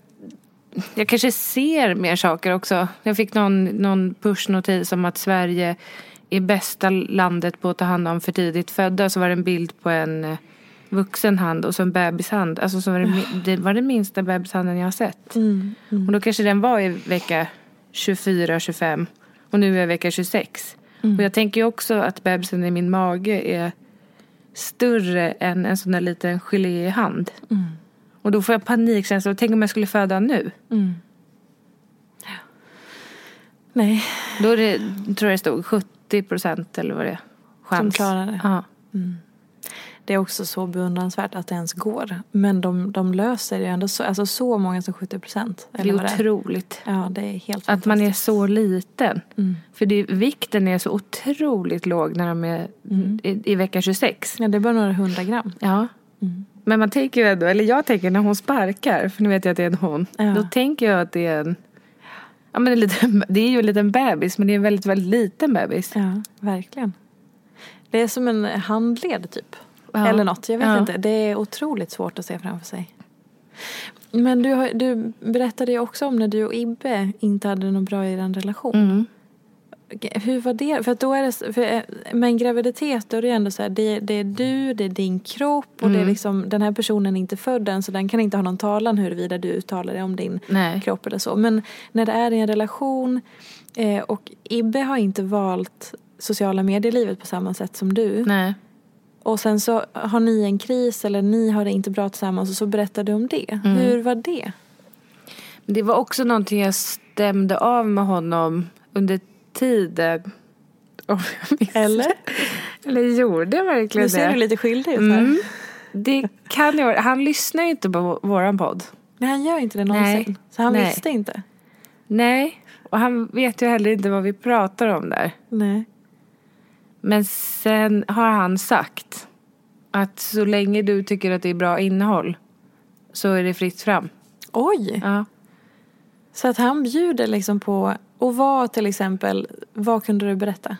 [SPEAKER 2] jag kanske ser mer saker också. Jag fick någon, någon pushnotis om att Sverige är bästa landet på att ta hand om för tidigt födda. Så var det en bild på en eh, vuxen hand och så en bebishand. Alltså så var det, det var den minsta bebishanden jag har sett. Och då kanske den var i vecka 24-25 och nu är jag vecka 26. Och jag tänker ju också att bebisen i min mage är större än en sån där liten geléhand. Och då får jag panikkänsla. Tänk om jag skulle föda nu.
[SPEAKER 1] Nej,
[SPEAKER 2] Då är det, tror jag det stod 70 procent eller vad det är. Chans.
[SPEAKER 1] Som klarar det.
[SPEAKER 2] Ja.
[SPEAKER 1] det är också så beundransvärt att det ens går. Men de, de löser ju ändå så, alltså så många som 70 procent.
[SPEAKER 2] Det är otroligt.
[SPEAKER 1] Ja, det är helt
[SPEAKER 2] Att man är så liten.
[SPEAKER 1] Mm.
[SPEAKER 2] För det, vikten är så otroligt låg när de är
[SPEAKER 1] Mm.
[SPEAKER 2] i, i vecka 26.
[SPEAKER 1] Ja, det är bara några hundra gram.
[SPEAKER 2] Ja.
[SPEAKER 1] Mm.
[SPEAKER 2] Men man tänker ju ändå, eller jag tänker när hon sparkar, för nu vet jag att det är en hon.
[SPEAKER 1] Ja.
[SPEAKER 2] Då tänker jag att det är en, ja men en liten, det är ju en liten bebis men det är en väldigt, väldigt liten bebis.
[SPEAKER 1] Ja, verkligen. Det är som en handled typ.
[SPEAKER 2] Ja.
[SPEAKER 1] Eller något, jag vet
[SPEAKER 2] Ja.
[SPEAKER 1] inte. Det är otroligt svårt att se framför sig. Men du, har, du berättade ju också om när du och Ibbe inte hade någon bra i er relation.
[SPEAKER 2] Mm.
[SPEAKER 1] Hur var det? För då är det, för eh, med en graviditet då är det ändå så här, det, det är du, det är din kropp och det är liksom, den här personen är inte född än så den kan inte ha någon talan huruvida du uttalar dig om din
[SPEAKER 2] Nej.
[SPEAKER 1] kropp eller så. Men när det är i en relation eh, och Ibbe har inte valt sociala medier-livet på samma sätt som du.
[SPEAKER 2] Nej.
[SPEAKER 1] Och sen så har ni en kris eller ni har det inte bra tillsammans och så berättar du om det.
[SPEAKER 2] Mm.
[SPEAKER 1] Hur var det?
[SPEAKER 2] Det var också någonting jag stämde av med honom under tiden. Om jag minns
[SPEAKER 1] Eller?
[SPEAKER 2] Eller gjorde jag verkligen
[SPEAKER 1] Nu ser
[SPEAKER 2] det?
[SPEAKER 1] du lite skyldig ut här.
[SPEAKER 2] Mm. Det kan jag. Han lyssnar ju inte på vå- våran podd.
[SPEAKER 1] Nej, han gör inte det någonsin.
[SPEAKER 2] Nej.
[SPEAKER 1] Så han
[SPEAKER 2] Nej.
[SPEAKER 1] visste inte.
[SPEAKER 2] Nej, och han vet ju heller inte vad vi pratar om där.
[SPEAKER 1] Nej.
[SPEAKER 2] Men sen har han sagt att så länge du tycker att det är bra innehåll så är det fritt fram.
[SPEAKER 1] Oj!
[SPEAKER 2] Ja.
[SPEAKER 1] Så att han bjuder liksom på, och vad till exempel, vad kunde du berätta?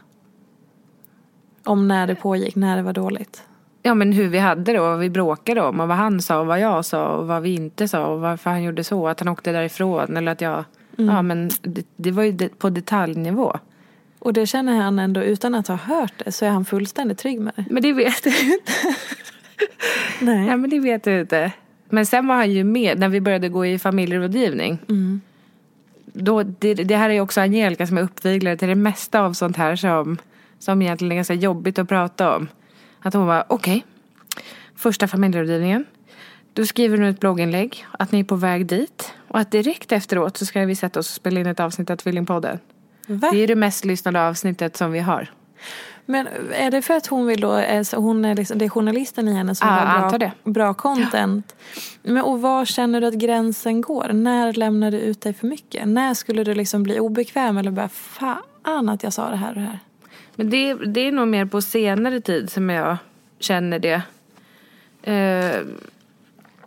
[SPEAKER 1] Om när det pågick, när det var dåligt.
[SPEAKER 2] ja, men hur vi hade det och vad vi bråkade om och vad han sa och vad jag sa och vad vi inte sa och varför han gjorde så. Att han åkte därifrån eller att jag... Ja, men det, det var ju på detaljnivå.
[SPEAKER 1] Och det känner han ändå, utan att ha hört det, så är han fullständigt trygg med det.
[SPEAKER 2] Men det vet du inte.
[SPEAKER 1] Nej.
[SPEAKER 2] Ja, men det vet du inte. Men sen var han ju med när vi började gå i familjerådgivning. Då, det, det här är också Angelica som är uppviglare till det mesta av sånt här som, som egentligen är ganska jobbigt att prata om. Att hon var, okej, första familjerådgivningen. Då skriver du ett blogginlägg att ni är på väg dit. Och att direkt efteråt så ska vi sätta oss och spela in ett avsnitt av Tvillingpodden.
[SPEAKER 1] Va?
[SPEAKER 2] Det är det mest lyssnade avsnittet som vi har.
[SPEAKER 1] Men är det för att hon vill då, är så hon är liksom, det är journalisten i henne som
[SPEAKER 2] Ja,
[SPEAKER 1] vill ha
[SPEAKER 2] antar
[SPEAKER 1] bra,
[SPEAKER 2] det.
[SPEAKER 1] bra content? Men, och var känner du att gränsen går? När lämnar du ut dig för mycket? När skulle du liksom bli obekväm eller bara fan att jag sa det här och det här?
[SPEAKER 2] Men det, det är nog mer på senare tid som jag känner det. Eh,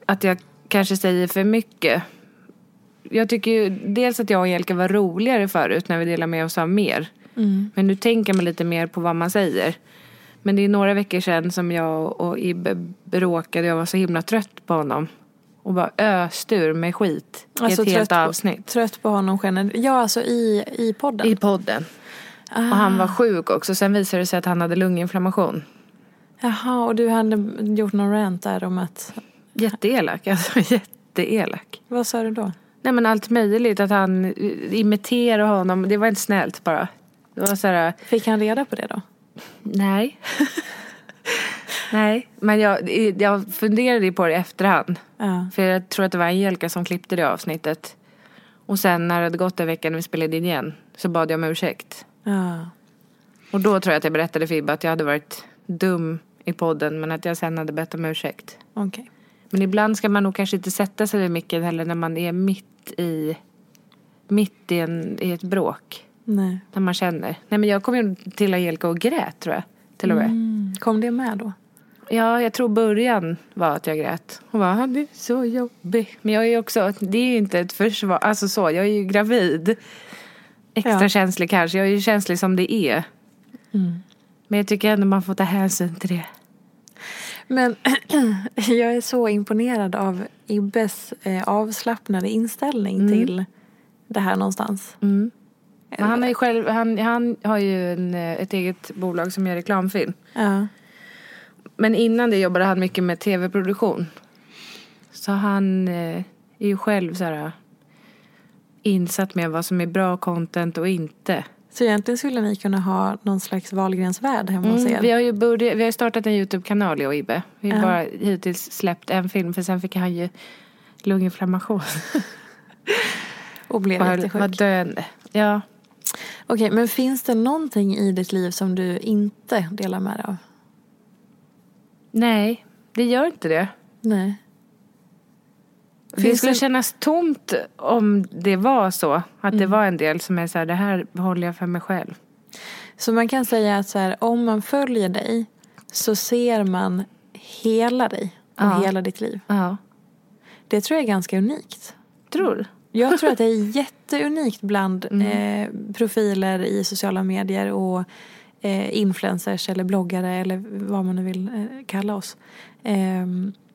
[SPEAKER 2] att jag kanske säger för mycket. Jag tycker ju dels att jag och Angelica var roligare förut när vi delade med oss av mer. Men nu tänker man lite mer på vad man säger. Men det är några veckor sedan som jag och Ibbe bråkade. Jag var så himla trött på honom. Och bara öste ur med skit i ett helt
[SPEAKER 1] Alltså, på,
[SPEAKER 2] avsnitt.
[SPEAKER 1] Trött på honom generellt. Ja, alltså i, i podden.
[SPEAKER 2] I podden. Och han var sjuk också. Sen visade det sig att han hade lunginflammation.
[SPEAKER 1] Jaha, och du hade gjort någon rant där om att...
[SPEAKER 2] Jätteelak, alltså jätteelak.
[SPEAKER 1] Vad sa du då?
[SPEAKER 2] Nej men allt möjligt, att han eh, imiterar honom. Det var inte snällt bara. Det var så här,
[SPEAKER 1] Fick han reda på det då?
[SPEAKER 2] nej. nej, men jag, jag funderade på det i efterhand.
[SPEAKER 1] Ja.
[SPEAKER 2] För jag tror att det var Angelica som klippte det avsnittet. Och sen när det hade gått en vecka när vi spelade in igen så bad jag om ursäkt.
[SPEAKER 1] Ja.
[SPEAKER 2] Och då tror jag att jag berättade för Ibbe att jag hade varit dum i podden men att jag sen hade bett om ursäkt.
[SPEAKER 1] Okej.
[SPEAKER 2] Men ibland ska man nog kanske inte sätta sig vid micken heller när man är mitt i, mitt i, en, i ett bråk.
[SPEAKER 1] Nej.
[SPEAKER 2] När man känner. Nej men jag kom ju till Angelica och grät tror jag. Till och med.
[SPEAKER 1] Mm. Kom det med då?
[SPEAKER 2] Ja, jag tror början var att jag grät. Hon bara, det är så jobbigt. Men jag är också, det är ju inte ett försvar. Alltså så, jag är ju gravid. Extra
[SPEAKER 1] Ja.
[SPEAKER 2] känslig kanske. Jag är ju känslig som det är. Men jag tycker ändå man får ta hänsyn till det.
[SPEAKER 1] Men jag är så imponerad av Ibbes eh, avslappnade inställning till det här någonstans.
[SPEAKER 2] Men han, är själv, han, han har ju en, eh, ett eget bolag som gör reklamfilm.
[SPEAKER 1] Ja.
[SPEAKER 2] Men innan det jobbade han mycket med tv-produktion. Så han eh, är ju själv så här, insatt med vad som är bra content och inte.
[SPEAKER 1] Så egentligen skulle ni kunna ha någon slags Wahlgrens-värld hemma hos
[SPEAKER 2] Mm,
[SPEAKER 1] er.
[SPEAKER 2] vi, har ju börjat, vi har startat en YouTube-kanal jag och Ibbe. Vi har
[SPEAKER 1] Ja.
[SPEAKER 2] bara hittills släppt en film för sen fick han ju lunginflammation.
[SPEAKER 1] Och blev
[SPEAKER 2] Var, var
[SPEAKER 1] jättesjuk.
[SPEAKER 2] döende. Ja.
[SPEAKER 1] Okej, men finns det någonting i ditt liv som du inte delar med dig av?
[SPEAKER 2] Nej, det gör inte det.
[SPEAKER 1] Nej.
[SPEAKER 2] Det skulle kännas tomt om det var så. Att det var en del som är så här, det här håller jag för mig själv.
[SPEAKER 1] Så man kan säga att så här, om man följer dig så ser man hela dig och
[SPEAKER 2] Ja.
[SPEAKER 1] hela ditt liv.
[SPEAKER 2] Ja.
[SPEAKER 1] Det tror jag är ganska unikt.
[SPEAKER 2] Tror
[SPEAKER 1] Jag tror att det är jätteunikt bland
[SPEAKER 2] Mm.
[SPEAKER 1] eh, profiler i sociala medier och eh, influencers eller bloggare eller vad man nu vill eh, kalla oss. Eh,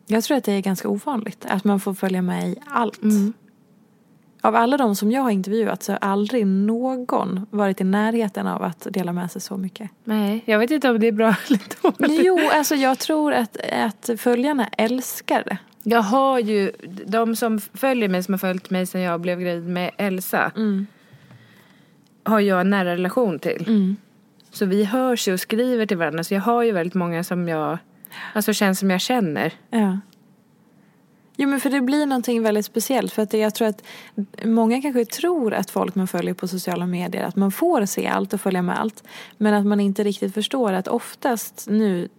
[SPEAKER 1] jag tror att det är ganska ovanligt att man får följa med i allt.
[SPEAKER 2] Mm.
[SPEAKER 1] Av alla de som jag har intervjuat så har aldrig någon varit i närheten av att dela med sig så mycket.
[SPEAKER 2] Nej, jag vet inte om det är bra eller dåligt.
[SPEAKER 1] Jo, alltså jag tror att, att följarna älskar det.
[SPEAKER 2] Jag har ju, de som följer mig, som har följt mig sedan jag blev gravid med Elsa, har jag en nära relation till. Så vi hörs ju och skriver till varandra. Så jag har ju väldigt många som jag, alltså känns som jag känner.
[SPEAKER 1] Ja. Jo men för det blir någonting väldigt speciellt för att jag tror att många kanske tror att folk man följer på sociala medier att man får se allt och följa med allt. Men att man inte riktigt förstår att oftast nu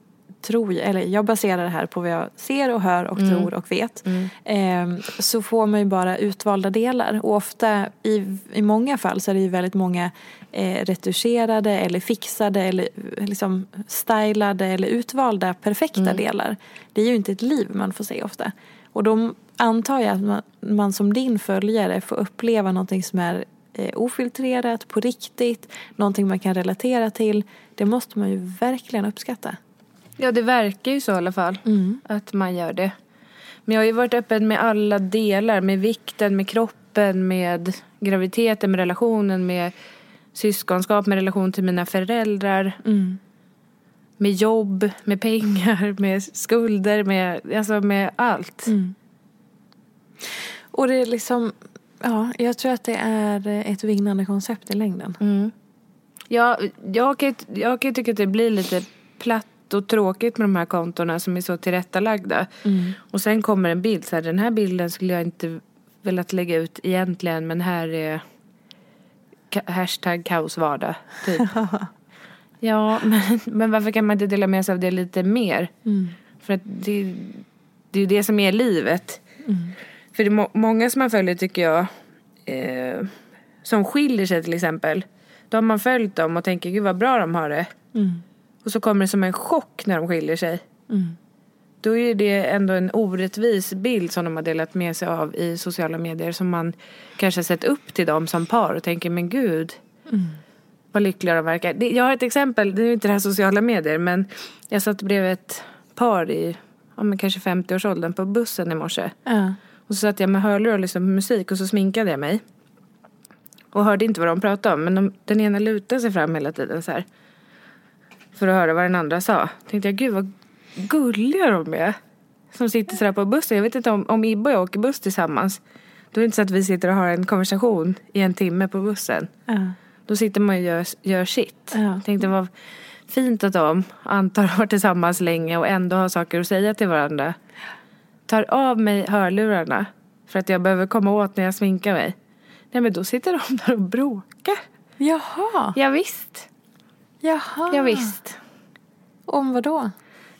[SPEAKER 1] tror eller jag baserar det här på vad jag ser och hör och mm. tror och vet. Mm. Eh, så får man ju bara utvalda delar och ofta i, i många fall så är det ju väldigt många eh, retuscherade eller fixade eller liksom stylade eller utvalda perfekta mm. delar. Det är ju inte ett liv man får se ofta. Och då antar jag att man, man som din följare får uppleva någonting som är eh, ofiltrerat, på riktigt, någonting man kan relatera till. Det måste man ju verkligen uppskatta.
[SPEAKER 2] Ja, det verkar ju så i alla fall. Mm. Att man gör det. Men jag har ju varit öppen med alla delar. Med vikten, med kroppen, med graviditeten, med relationen, med syskonskap, med relation till mina föräldrar. Mm. Med jobb, med pengar, med skulder, med, alltså med allt. Mm.
[SPEAKER 1] Och det är liksom, ja, jag tror att det är ett vinnande koncept i längden. Mm.
[SPEAKER 2] Ja, jag kan, jag kan tycka att det blir lite platt och tråkigt med de här kontona som är så tillrättalagda. Mm. Och sen kommer en bild, så här, den här bilden skulle jag inte velat lägga ut egentligen men här är hashtag kaosvardag. Typ. ja, men, men varför kan man inte dela med sig av det lite mer? Mm. För att det, det är ju det som är livet. Mm. För det är många som man följer tycker jag eh, som skiljer sig till exempel. Då har man följt dem och tänker gud vad bra de har det. Mm. Och så kommer det som en chock när de skiljer sig. Mm. Då är det ändå en orättvis bild som de har delat med sig av i sociala medier. Som man kanske har sett upp till dem som par och tänker men gud. Mm. Vad lyckliga de verkar. Jag har ett exempel, det är inte det här sociala medier men jag satt bredvid ett par i ja, men kanske 50-årsåldern på bussen i morse. Uh. Och så satt jag med hörlurar och lyssnade på musik och så sminkade jag mig. Och hörde inte vad de pratade om men de, den ena lutade sig fram hela tiden så här för att höra vad den andra sa. Tänkte jag, gud vad gulliga de är. Som sitter sådär på bussen. Jag vet inte om, om Ibbe och jag åker buss tillsammans. Då är det inte så att vi sitter och har en konversation i en timme på bussen. Uh. Då sitter man och gör, gör sitt. Uh. Tänkte vad fint att de antar har varit tillsammans länge och ändå har saker att säga till varandra. Tar av mig hörlurarna för att jag behöver komma åt när jag sminkar mig. Nej men då sitter de där och bråkar.
[SPEAKER 1] Jaha.
[SPEAKER 2] Ja, visst.
[SPEAKER 1] Jaha.
[SPEAKER 2] Ja, visst.
[SPEAKER 1] Om vad då?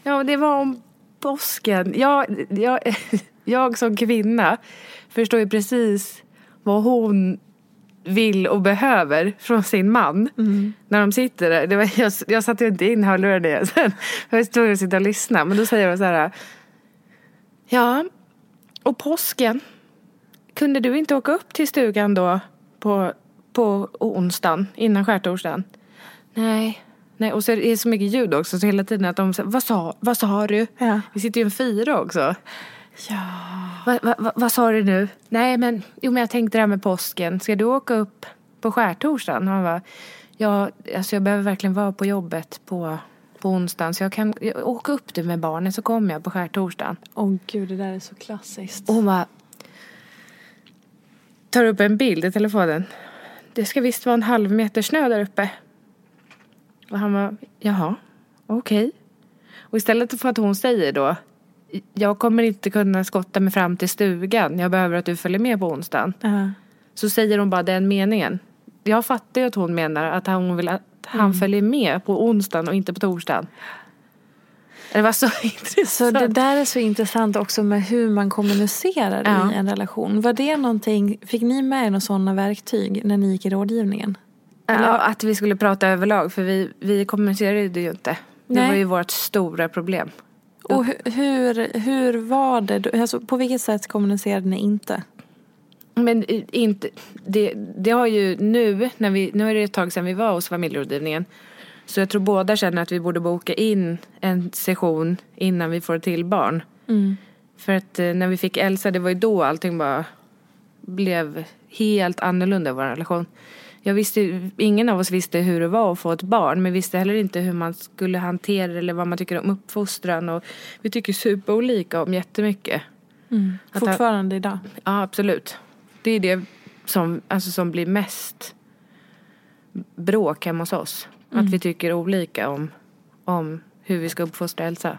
[SPEAKER 2] Ja, det var om påsken. Jag, jag, jag som kvinna förstår ju precis vad hon vill och behöver från sin man. Mm. När de sitter där. Det var, jag, jag satte ju inte in hörlurarna sen. Jag var tvungen att sitta och lyssna. Men då säger hon så här. Ja, och påsken. Kunde du inte åka upp till stugan då på, på onsdagen innan skärtorsdagen? Nej. Nej, och så är det så mycket ljud också så hela tiden att de säger vad sa, vad sa du? Ja. Vi sitter ju en fyra också.
[SPEAKER 1] Ja.
[SPEAKER 2] Va, va, va, vad sa du nu? Nej men, jo men jag tänkte det här med påsken. Ska du åka upp på skärtorsdagen? Han bara, ja alltså jag behöver verkligen vara på jobbet på, på onsdagen så jag kan jag, åka upp du med barnen så kommer jag på skärtorsdagen.
[SPEAKER 1] Åh oh, gud det där är så klassiskt.
[SPEAKER 2] Och hon bara, tar upp en bild i telefonen. Det ska visst vara en halv meter snö där uppe. Och han var, jaha, okej. Okay. Och istället för att hon säger då, jag kommer inte kunna skotta mig fram till stugan, jag behöver att du följer med på onsdagen. Uh-huh. Så säger hon bara den meningen. Jag fattar ju att hon menar att hon vill att han mm. följer med på onsdagen och inte på torsdagen. Det var så intressant.
[SPEAKER 1] Så det där är så intressant också med hur man kommunicerar ja. i en relation. Var det någonting, fick ni med er några sådana verktyg när ni gick i rådgivningen?
[SPEAKER 2] Ja, att vi skulle prata överlag för vi, vi kommunicerade ju inte. Det Nej. var ju vårt stora problem.
[SPEAKER 1] Och hur, hur var det? Alltså, på vilket sätt kommunicerade ni inte?
[SPEAKER 2] Men inte, det, det har ju nu, när vi, nu är det ett tag sedan vi var hos familjerådgivningen. Så jag tror båda känner att vi borde boka in en session innan vi får till barn. Mm. För att eh, när vi fick Elsa, det var ju då allting bara blev helt annorlunda i vår relation jag visste, ingen av oss visste hur det var att få ett barn men visste heller inte hur man skulle hantera det eller vad man tycker om uppfostran och vi tycker superolika om jättemycket.
[SPEAKER 1] Mm. Fortfarande att, idag?
[SPEAKER 2] Ja absolut. Det är det som, alltså, som blir mest bråk hemma hos oss. Mm. Att vi tycker olika om, om hur vi ska uppfostra Elsa.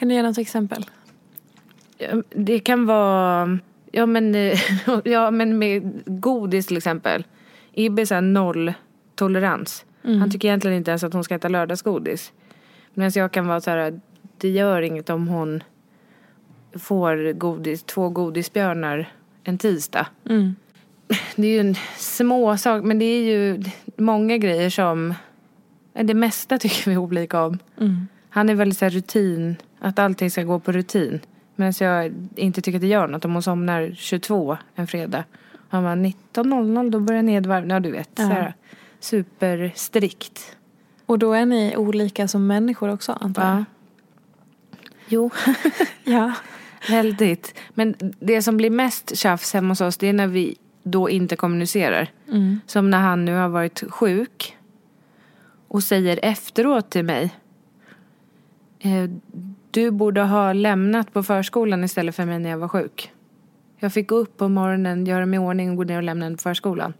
[SPEAKER 1] Kan du ge något exempel?
[SPEAKER 2] Det kan vara, ja men, ja men med godis till exempel. Ibbe är så här noll tolerans. Han tycker egentligen inte ens att hon ska äta lördagsgodis. Medan jag kan vara så här, det gör inget om hon får godis, två godisbjörnar en tisdag. Det är ju en små sak, men det är ju många grejer som, det mesta tycker vi olika om. Han är väldigt så här rutin, att allting ska gå på rutin. Medan jag inte tycker att det gör något om hon somnar 22 en fredag. Han var 19.00 då börjar nedvarvning, ja du vet. Så här, superstrikt.
[SPEAKER 1] Och då är ni olika som människor också antar jag?
[SPEAKER 2] Ja. Jo.
[SPEAKER 1] Ja.
[SPEAKER 2] Väldigt. Men det som blir mest tjafs hemma hos oss det är när vi då inte kommunicerar. Som när han nu har varit sjuk och säger efteråt till mig eh, Du borde ha lämnat på förskolan istället för mig när jag var sjuk. Jag fick gå upp på morgonen, göra mig i ordning och gå ner och lämna henne på förskolan.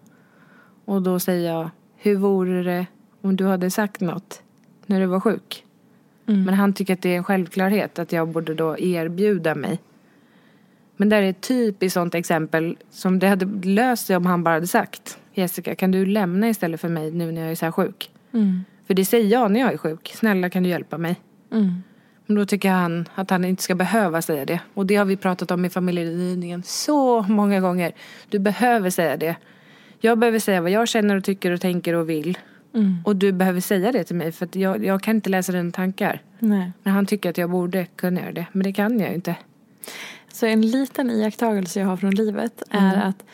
[SPEAKER 2] Och då säger jag Hur vore det om du hade sagt något när du var sjuk? Men han tycker att det är en självklarhet att jag borde då erbjuda mig. Men där är ett typiskt sånt exempel som det hade löst sig om han bara hade sagt Jessica, kan du lämna istället för mig nu när jag är så här sjuk? För det säger jag när jag är sjuk. Snälla kan du hjälpa mig? Men då tycker han att han inte ska behöva säga det. Och det har vi pratat om i familjerådgivningen så många gånger. Du behöver säga det. Jag behöver säga vad jag känner och tycker och tänker och vill. Och du behöver säga det till mig för jag, jag kan inte läsa dina tankar.
[SPEAKER 1] Nej.
[SPEAKER 2] Men han tycker att jag borde kunna göra det. Men det kan jag ju inte.
[SPEAKER 1] Så en liten iakttagelse jag har från livet är att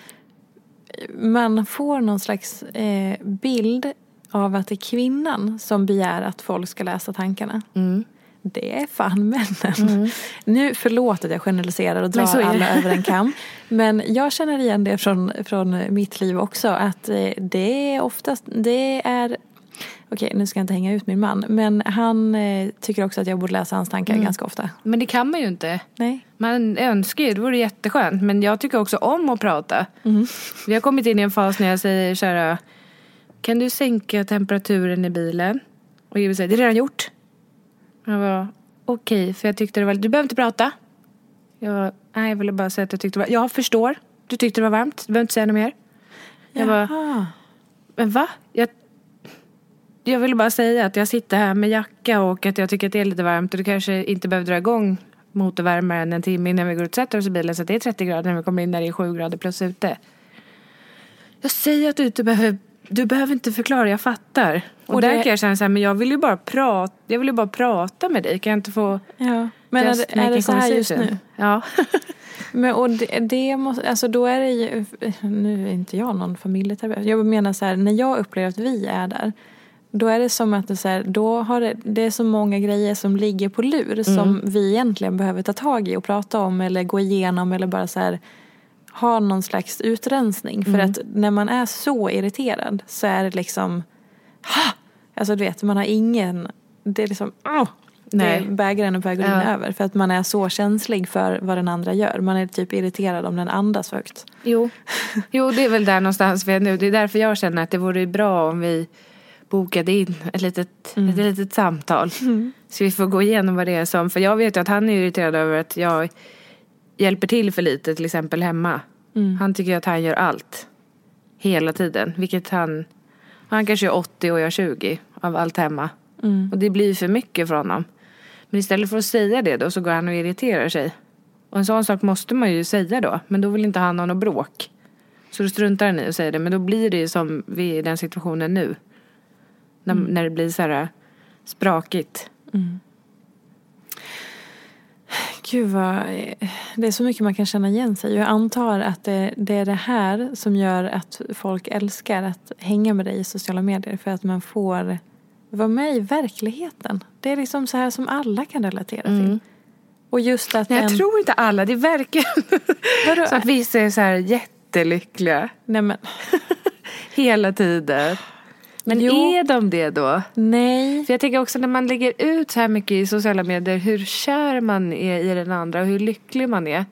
[SPEAKER 1] man får någon slags eh, bild av att det är kvinnan som begär att folk ska läsa tankarna. Det är fan männen. Nu, förlåt att jag generaliserar och drar alla över en kam. Men jag känner igen det från, från mitt liv också. Att eh, det är oftast, det är Okej, nu ska jag inte hänga ut min man. Men han eh, tycker också att jag borde läsa hans tankar ganska ofta.
[SPEAKER 2] Men det kan man ju inte.
[SPEAKER 1] Nej.
[SPEAKER 2] Man önskar ju, det vore jätteskönt. Men jag tycker också om att prata. Vi har kommit in i en fas när jag säger så här. Kan du sänka temperaturen i bilen? Och Jimmy säger, det är redan gjort. Jag var okej, för jag tyckte det var, du behöver inte prata. Jag var, nej jag ville bara säga att jag tyckte det var, jag förstår. Du tyckte det var varmt, du behöver inte säga något mer. Jag bara,
[SPEAKER 1] Jaha.
[SPEAKER 2] men va? Jag, jag ville bara säga att jag sitter här med jacka och att jag tycker att det är lite varmt och du kanske inte behöver dra igång motorvärmaren en timme innan vi går ut och sätter oss i bilen så att det är 30 grader när vi kommer in när det är 7 grader plus ute. Jag säger att du inte behöver, du behöver inte förklara, jag fattar. Och,
[SPEAKER 1] Och
[SPEAKER 2] där
[SPEAKER 1] det-
[SPEAKER 2] kan jag känna så här, men jag vill ju bara prata, jag vill bara prata med dig, kan jag inte få
[SPEAKER 1] Ja. Men är
[SPEAKER 2] Just
[SPEAKER 1] det, är det så här just nu?
[SPEAKER 2] Ja.
[SPEAKER 1] Men och det, det måste, alltså då är det ju, nu är inte jag någon familjeterapeut. Jag menar så här, när jag upplever att vi är där. Då är det som att det, så här, då har det, det är så många grejer som ligger på lur som vi egentligen behöver ta tag i och prata om eller gå igenom eller bara så här ha någon slags utrensning. För att när man är så irriterad så är det liksom ha! Alltså du vet, man har ingen, det är liksom åh!
[SPEAKER 2] Nej.
[SPEAKER 1] Det bägaren är på väg att rinna
[SPEAKER 2] Ja.
[SPEAKER 1] över. För att man är så känslig för vad den andra gör. Man är typ irriterad om den andas högt.
[SPEAKER 2] Jo. jo, det är väl där någonstans vi är nu. Det är därför jag känner att det vore bra om vi bokade in ett litet, ett litet samtal. Så vi får gå igenom vad det är som, för jag vet ju att han är irriterad över att jag hjälper till för lite till exempel hemma. Han tycker att han gör allt. Hela tiden. Vilket han, han kanske är 80 och jag är 20 av allt hemma. Och det blir för mycket för honom. Men istället för att säga det då så går han och irriterar sig. Och en sån sak måste man ju säga då. Men då vill inte han ha något bråk. Så då struntar han i att säga det. Men då blir det ju som vi är i den situationen nu. När, när det blir så här sprakigt.
[SPEAKER 1] Gud vad, det är så mycket man kan känna igen sig. Jag antar att det, det är det här som gör att folk älskar att hänga med dig i sociala medier. För att man får vara med i verkligheten. Det är liksom så här som alla kan relatera till. Och just att
[SPEAKER 2] Nej, jag
[SPEAKER 1] en,
[SPEAKER 2] tror inte alla. Det verkar så att vissa är så här jättelyckliga
[SPEAKER 1] Nej men,
[SPEAKER 2] hela tiden. Men
[SPEAKER 1] Jo.
[SPEAKER 2] är de det då?
[SPEAKER 1] nej.
[SPEAKER 2] För jag tänker också när man lägger ut så här mycket i sociala medier hur kär man är i den andra och hur lycklig man är.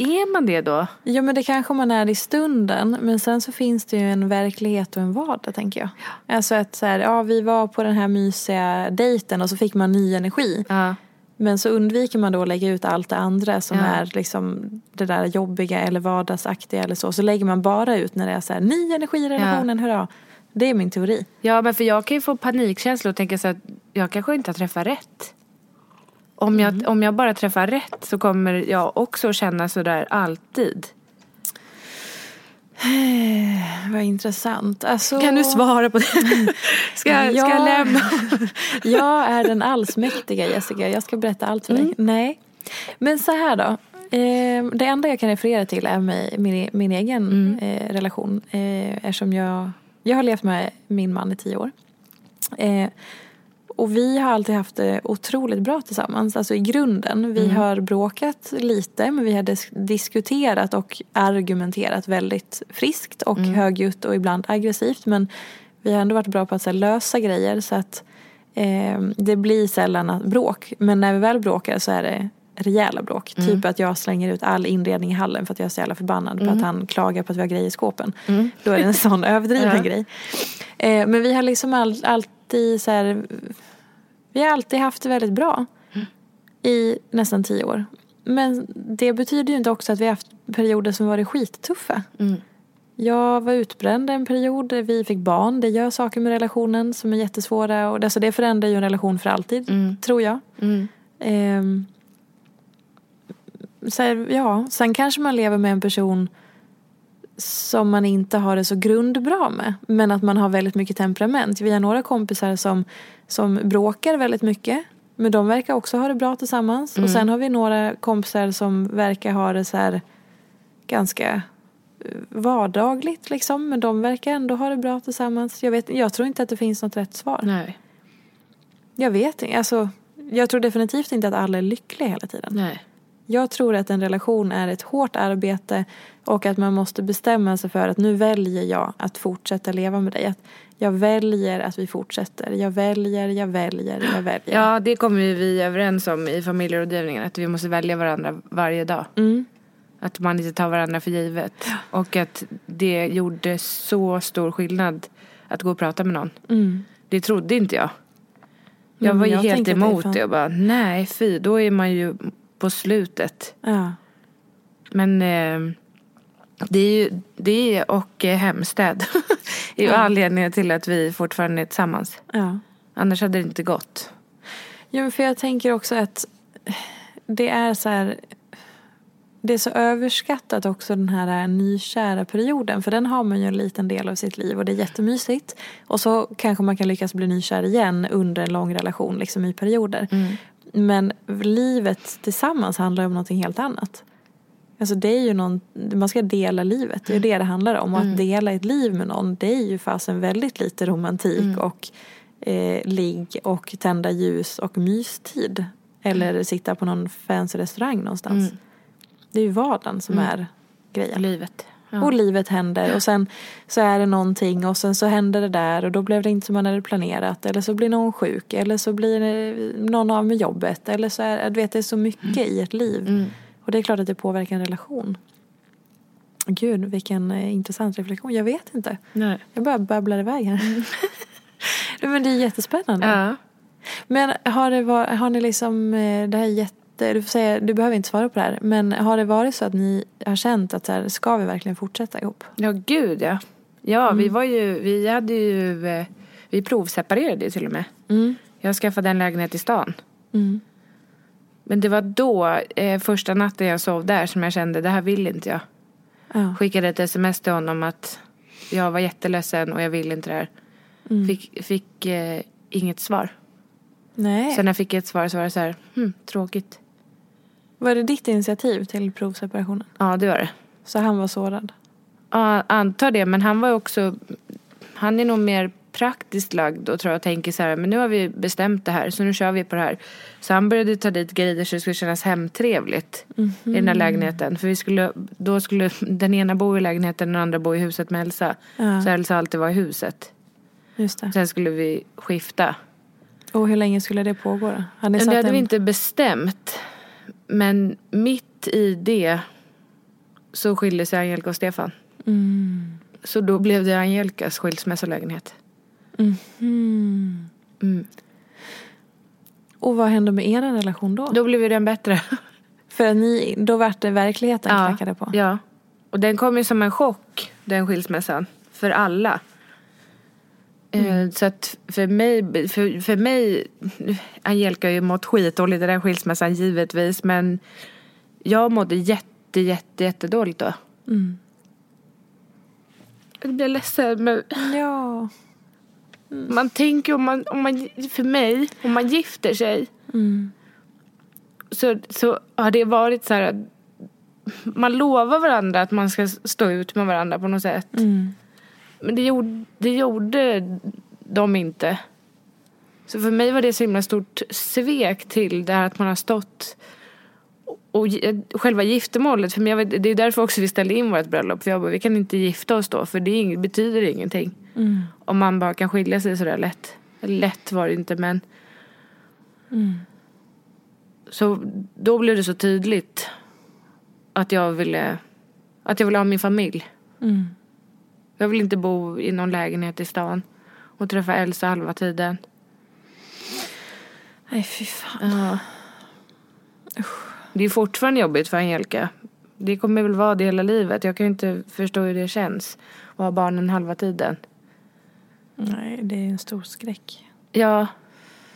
[SPEAKER 2] Är man det då?
[SPEAKER 1] Ja men det kanske man är i stunden. Men sen så finns det ju en verklighet och en vardag tänker jag. Alltså att så här, ja vi var på den här mysiga dejten och så fick man ny energi.
[SPEAKER 2] Ja.
[SPEAKER 1] Men så undviker man då att lägga ut allt det andra som
[SPEAKER 2] Ja.
[SPEAKER 1] är liksom det där jobbiga eller vardagsaktiga eller så. Så lägger man bara ut när det är så här, ny energi i relationen, hurra. Det är min teori.
[SPEAKER 2] Ja, men för jag kan ju få panikkänslor och tänka så att jag kanske inte har träffat rätt. Om jag, om jag bara träffar rätt så kommer jag också känna sådär alltid.
[SPEAKER 1] Vad intressant. Alltså,
[SPEAKER 2] Kan du svara på det? Ska, jag- ska jag lämna?
[SPEAKER 1] jag är den allsmäktiga Jessica. Jag ska berätta allt för dig. Nej. Men så här då. Eh, det enda jag kan referera till är min, min egen eh, relation. Eh, eftersom jag, jag har levt med min man i tio år. Eh, och vi har alltid haft det otroligt bra tillsammans, alltså i grunden. Vi har bråkat lite men vi har dis- diskuterat och argumenterat väldigt friskt och högljutt och ibland aggressivt. Men vi har ändå varit bra på att här, lösa grejer så att eh, det blir sällan bråk. Men när vi väl bråkar så är det rejäla bråk. Typ att jag slänger ut all inredning i hallen för att jag är så jävla förbannad på att han klagar på att vi har grejer i skåpen. Då är det en sån överdriven
[SPEAKER 2] Ja.
[SPEAKER 1] grej. Eh, men vi har liksom all, alltid så här, vi har alltid haft det väldigt bra i nästan tio år. Men det betyder ju inte också att vi har haft perioder som varit skittuffa. Jag var utbränd en period, vi fick barn, det gör saker med relationen som är jättesvåra. Och det, alltså det förändrar ju en relation för alltid, tror jag. Ehm, så här, ja, sen kanske man lever med en person som man inte har det så grundbra med. Men att man har väldigt mycket temperament. Vi har några kompisar som, som bråkar väldigt mycket. Men de verkar också ha det bra tillsammans. Och sen har vi några kompisar som verkar ha det så här ganska eh, vardagligt liksom. Men de verkar ändå ha det bra tillsammans. Jag, vet, jag tror inte att det finns något rätt svar.
[SPEAKER 2] Nej.
[SPEAKER 1] Jag vet inte. Alltså, jag tror definitivt inte att alla är lyckliga hela tiden.
[SPEAKER 2] Nej.
[SPEAKER 1] Jag tror att en relation är ett hårt arbete och att man måste bestämma sig för att nu väljer jag att fortsätta leva med dig. Att jag väljer att vi fortsätter. Jag väljer, jag väljer, jag väljer.
[SPEAKER 2] Ja, det kommer ju vi överens om i familjerådgivningen. Att vi måste välja varandra varje dag.
[SPEAKER 1] Mm.
[SPEAKER 2] Att man inte tar varandra för givet. Och att det gjorde så stor skillnad att gå och prata med någon.
[SPEAKER 1] Mm.
[SPEAKER 2] Det trodde inte jag. Jag
[SPEAKER 1] Mm,
[SPEAKER 2] var ju helt
[SPEAKER 1] det
[SPEAKER 2] emot
[SPEAKER 1] fan-
[SPEAKER 2] det. Jag bara, nej fy, då är man ju på slutet.
[SPEAKER 1] Ja.
[SPEAKER 2] Men eh, det är ju, det och eh, Hemstäd är ju anledningen till att vi fortfarande är tillsammans.
[SPEAKER 1] ja.
[SPEAKER 2] Annars hade det inte gått.
[SPEAKER 1] Ja, för jag tänker också att det är så här det är så överskattat också den här nykära perioden. För den har man ju en liten del av sitt liv och det är jättemysigt. Och så kanske man kan lyckas bli nykär igen under en lång relation liksom i perioder. Men livet tillsammans handlar om någonting helt annat. Alltså det är ju någon, man ska dela livet, det är det det handlar om. Och att dela ett liv med någon, det är ju fasen väldigt lite romantik och eh, ligg och tända ljus och mystid. Eller sitta på någon fancy restaurang någonstans. Det är ju vardagen som är grejen.
[SPEAKER 2] Livet.
[SPEAKER 1] Och livet händer och sen så är det någonting och sen så händer det där och då blev det inte som man hade planerat. Eller så blir någon sjuk eller så blir någon av med jobbet. Eller så är du vet, det är så mycket i ett liv. Och det är klart att det påverkar en relation. Gud, vilken eh, intressant reflektion. Jag vet inte.
[SPEAKER 2] Nej.
[SPEAKER 1] Jag bara babblar iväg här. Nej, Men det är jättespännande.
[SPEAKER 2] Ja.
[SPEAKER 1] Men har, det var, har ni liksom, eh, det här jätte, du får säga, du behöver inte svara på det här. Men har det varit så att ni har känt att så här, ska vi verkligen fortsätta ihop?
[SPEAKER 2] Ja, gud ja. Ja, vi var ju, vi hade ju, eh, vi provseparerade ju till och med. Jag skaffade en lägenhet i stan. Men det var då, eh, första natten jag sov där, som jag kände, det här vill inte jag.
[SPEAKER 1] Ja.
[SPEAKER 2] Skickade ett sms till honom att jag var jätteledsen och jag vill inte det här. Fick, fick eh, inget svar.
[SPEAKER 1] Nej.
[SPEAKER 2] Sen när jag fick ett svar så var det så här, hm, tråkigt.
[SPEAKER 1] Var det ditt initiativ till provseparationen?
[SPEAKER 2] Ja, det var det.
[SPEAKER 1] Så han var sårad?
[SPEAKER 2] Ja, antar det. Men han var också, han är nog mer praktiskt lagd och tror jag tänker så här, men nu har vi bestämt det här så nu kör vi på det här. Så han började ta dit grejer så det skulle kännas hemtrevligt i den här lägenheten. För vi skulle, då skulle den ena bo i lägenheten och den andra bo i huset med Elsa.
[SPEAKER 1] Ja.
[SPEAKER 2] Så Elsa alltid var i huset.
[SPEAKER 1] Just det.
[SPEAKER 2] Sen skulle vi skifta.
[SPEAKER 1] Och hur länge skulle det pågå då? Hade
[SPEAKER 2] det hade
[SPEAKER 1] en...
[SPEAKER 2] vi inte bestämt. Men mitt i det så skilde sig Angelica och Stefan.
[SPEAKER 1] Mm.
[SPEAKER 2] Så då blev det Angelicas skilsmässolägenhet.
[SPEAKER 1] Mm.
[SPEAKER 2] Mm.
[SPEAKER 1] Och vad hände med er relation då?
[SPEAKER 2] Då blev ju den bättre.
[SPEAKER 1] För att ni, då vart det verkligheten knackade på?
[SPEAKER 2] Ja. Och den kom ju som en chock, den skilsmässan. För alla. Eh, Så att för mig, för, för mig, Angelica har ju mått skitdåligt i den skilsmässan givetvis. Men jag mådde jätte, jätte, jättedåligt då. Jag blir ledsen men
[SPEAKER 1] Ja.
[SPEAKER 2] man tänker om man, om man, för mig, om man gifter sig. Så, så har det varit så här att man lovar varandra att man ska stå ut med varandra på något sätt. Men det gjorde, det gjorde de inte. Så för mig var det så himla stort svek till det här att man har stått och själva giftermålet, för mig, vet- det är därför också vi ställde in vårt bröllop. För jag bara, vi kan inte gifta oss då, för det är betyder ingenting. Om man bara kan skilja sig sådär lätt. Lätt var det inte, men... Så då blev det så tydligt att jag ville, att jag ville ha min familj. Jag vill inte bo i någon lägenhet i stan och träffa Elsa halva tiden.
[SPEAKER 1] Nej fy fan.
[SPEAKER 2] Ja. Det är fortfarande jobbigt för Angelica. Det kommer väl vara det hela livet. Jag kan ju inte förstå hur det känns att ha barnen halva tiden.
[SPEAKER 1] Nej, det är en stor skräck.
[SPEAKER 2] Ja,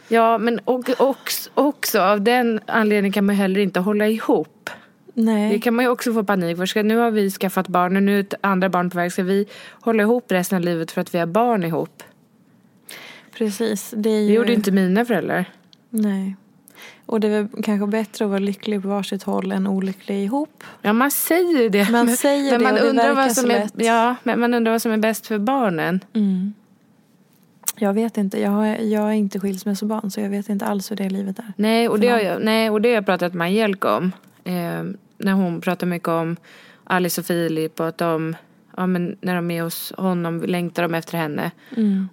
[SPEAKER 2] ja men och, också, också av den anledningen kan man heller inte hålla ihop.
[SPEAKER 1] Nej.
[SPEAKER 2] Det kan man ju också få panik för. Ska, nu har vi skaffat barn och nu är ett andra barn på väg. Ska vi hålla ihop resten av livet för att vi har barn ihop?
[SPEAKER 1] Precis. Det, ju...
[SPEAKER 2] Det gjorde inte mina föräldrar.
[SPEAKER 1] Nej. Och det är väl kanske bättre att vara lycklig på varsitt håll än olycklig ihop.
[SPEAKER 2] Ja, man säger det.
[SPEAKER 1] Man säger
[SPEAKER 2] men
[SPEAKER 1] det
[SPEAKER 2] man
[SPEAKER 1] och det
[SPEAKER 2] undrar vad som är. Ja, men man undrar vad som är bäst för barnen.
[SPEAKER 1] Jag vet inte. Jag, har, jag är inte skilsmässobarn så jag vet inte alls hur det livet är.
[SPEAKER 2] Nej, och det har jag, nej, och det har jag pratat med Angelica om. Eh, när hon pratar mycket om Alice och Filip och att de, ja men när de är hos honom längtar de efter henne.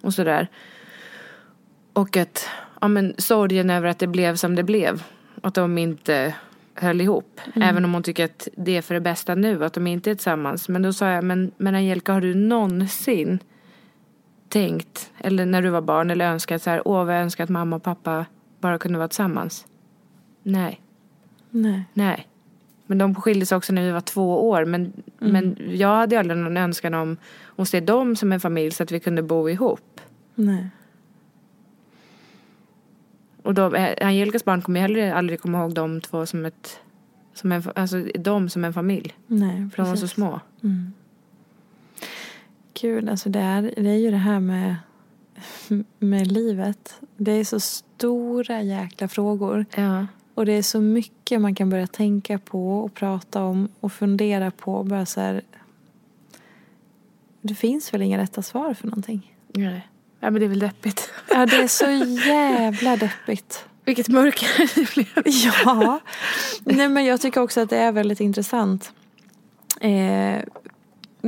[SPEAKER 2] Och sådär. Och att, ja men sorgen över att det blev som det blev. Att de inte höll ihop. Även om hon tycker att det är för det bästa nu, att de inte är tillsammans. Men då sa jag, men, men Angelica har du någonsin tänkt, eller när du var barn, eller önskat så här, åh vad jag önskar att mamma och pappa bara kunde vara tillsammans? Nej,
[SPEAKER 1] Nej.
[SPEAKER 2] nej. Men de skilde sig också när vi var två år. Men, men jag hade aldrig någon önskan om att se dem som en familj så att vi kunde bo ihop.
[SPEAKER 1] Nej.
[SPEAKER 2] Och de, eh, Angelicas barn kommer ju heller aldrig komma ihåg de två som ett, som en, alltså dem som en familj.
[SPEAKER 1] Nej,
[SPEAKER 2] För de var så små.
[SPEAKER 1] Gud, alltså det är, det är ju det här med med livet. Det är så stora jäkla frågor.
[SPEAKER 2] Ja.
[SPEAKER 1] Och det är så mycket man kan börja tänka på och prata om och fundera på. Bara så här, det finns väl inga rätta svar för någonting.
[SPEAKER 2] Nej. Ja men det är väl deppigt.
[SPEAKER 1] Ja, det är så jävla deppigt.
[SPEAKER 2] Vilket mörker det blev.
[SPEAKER 1] Ja. Nej, men jag tycker också att det är väldigt intressant. Eh,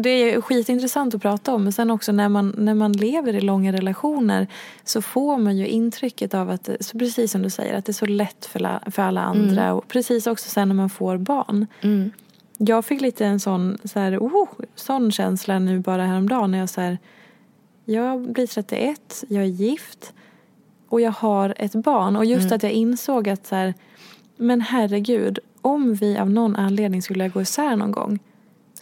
[SPEAKER 1] det är skitintressant att prata om men sen också när man, när man lever i långa relationer så får man ju intrycket av att, så precis som du säger, att det är så lätt för, la, för alla andra. Och precis också sen när man får barn.
[SPEAKER 2] Mm.
[SPEAKER 1] Jag fick lite en sån, så här, oh, sån känsla nu bara häromdagen när jag så här, jag blir 31, jag är gift och jag har ett barn. Och just att jag insåg att så här, men herregud, om vi av någon anledning skulle gå isär någon gång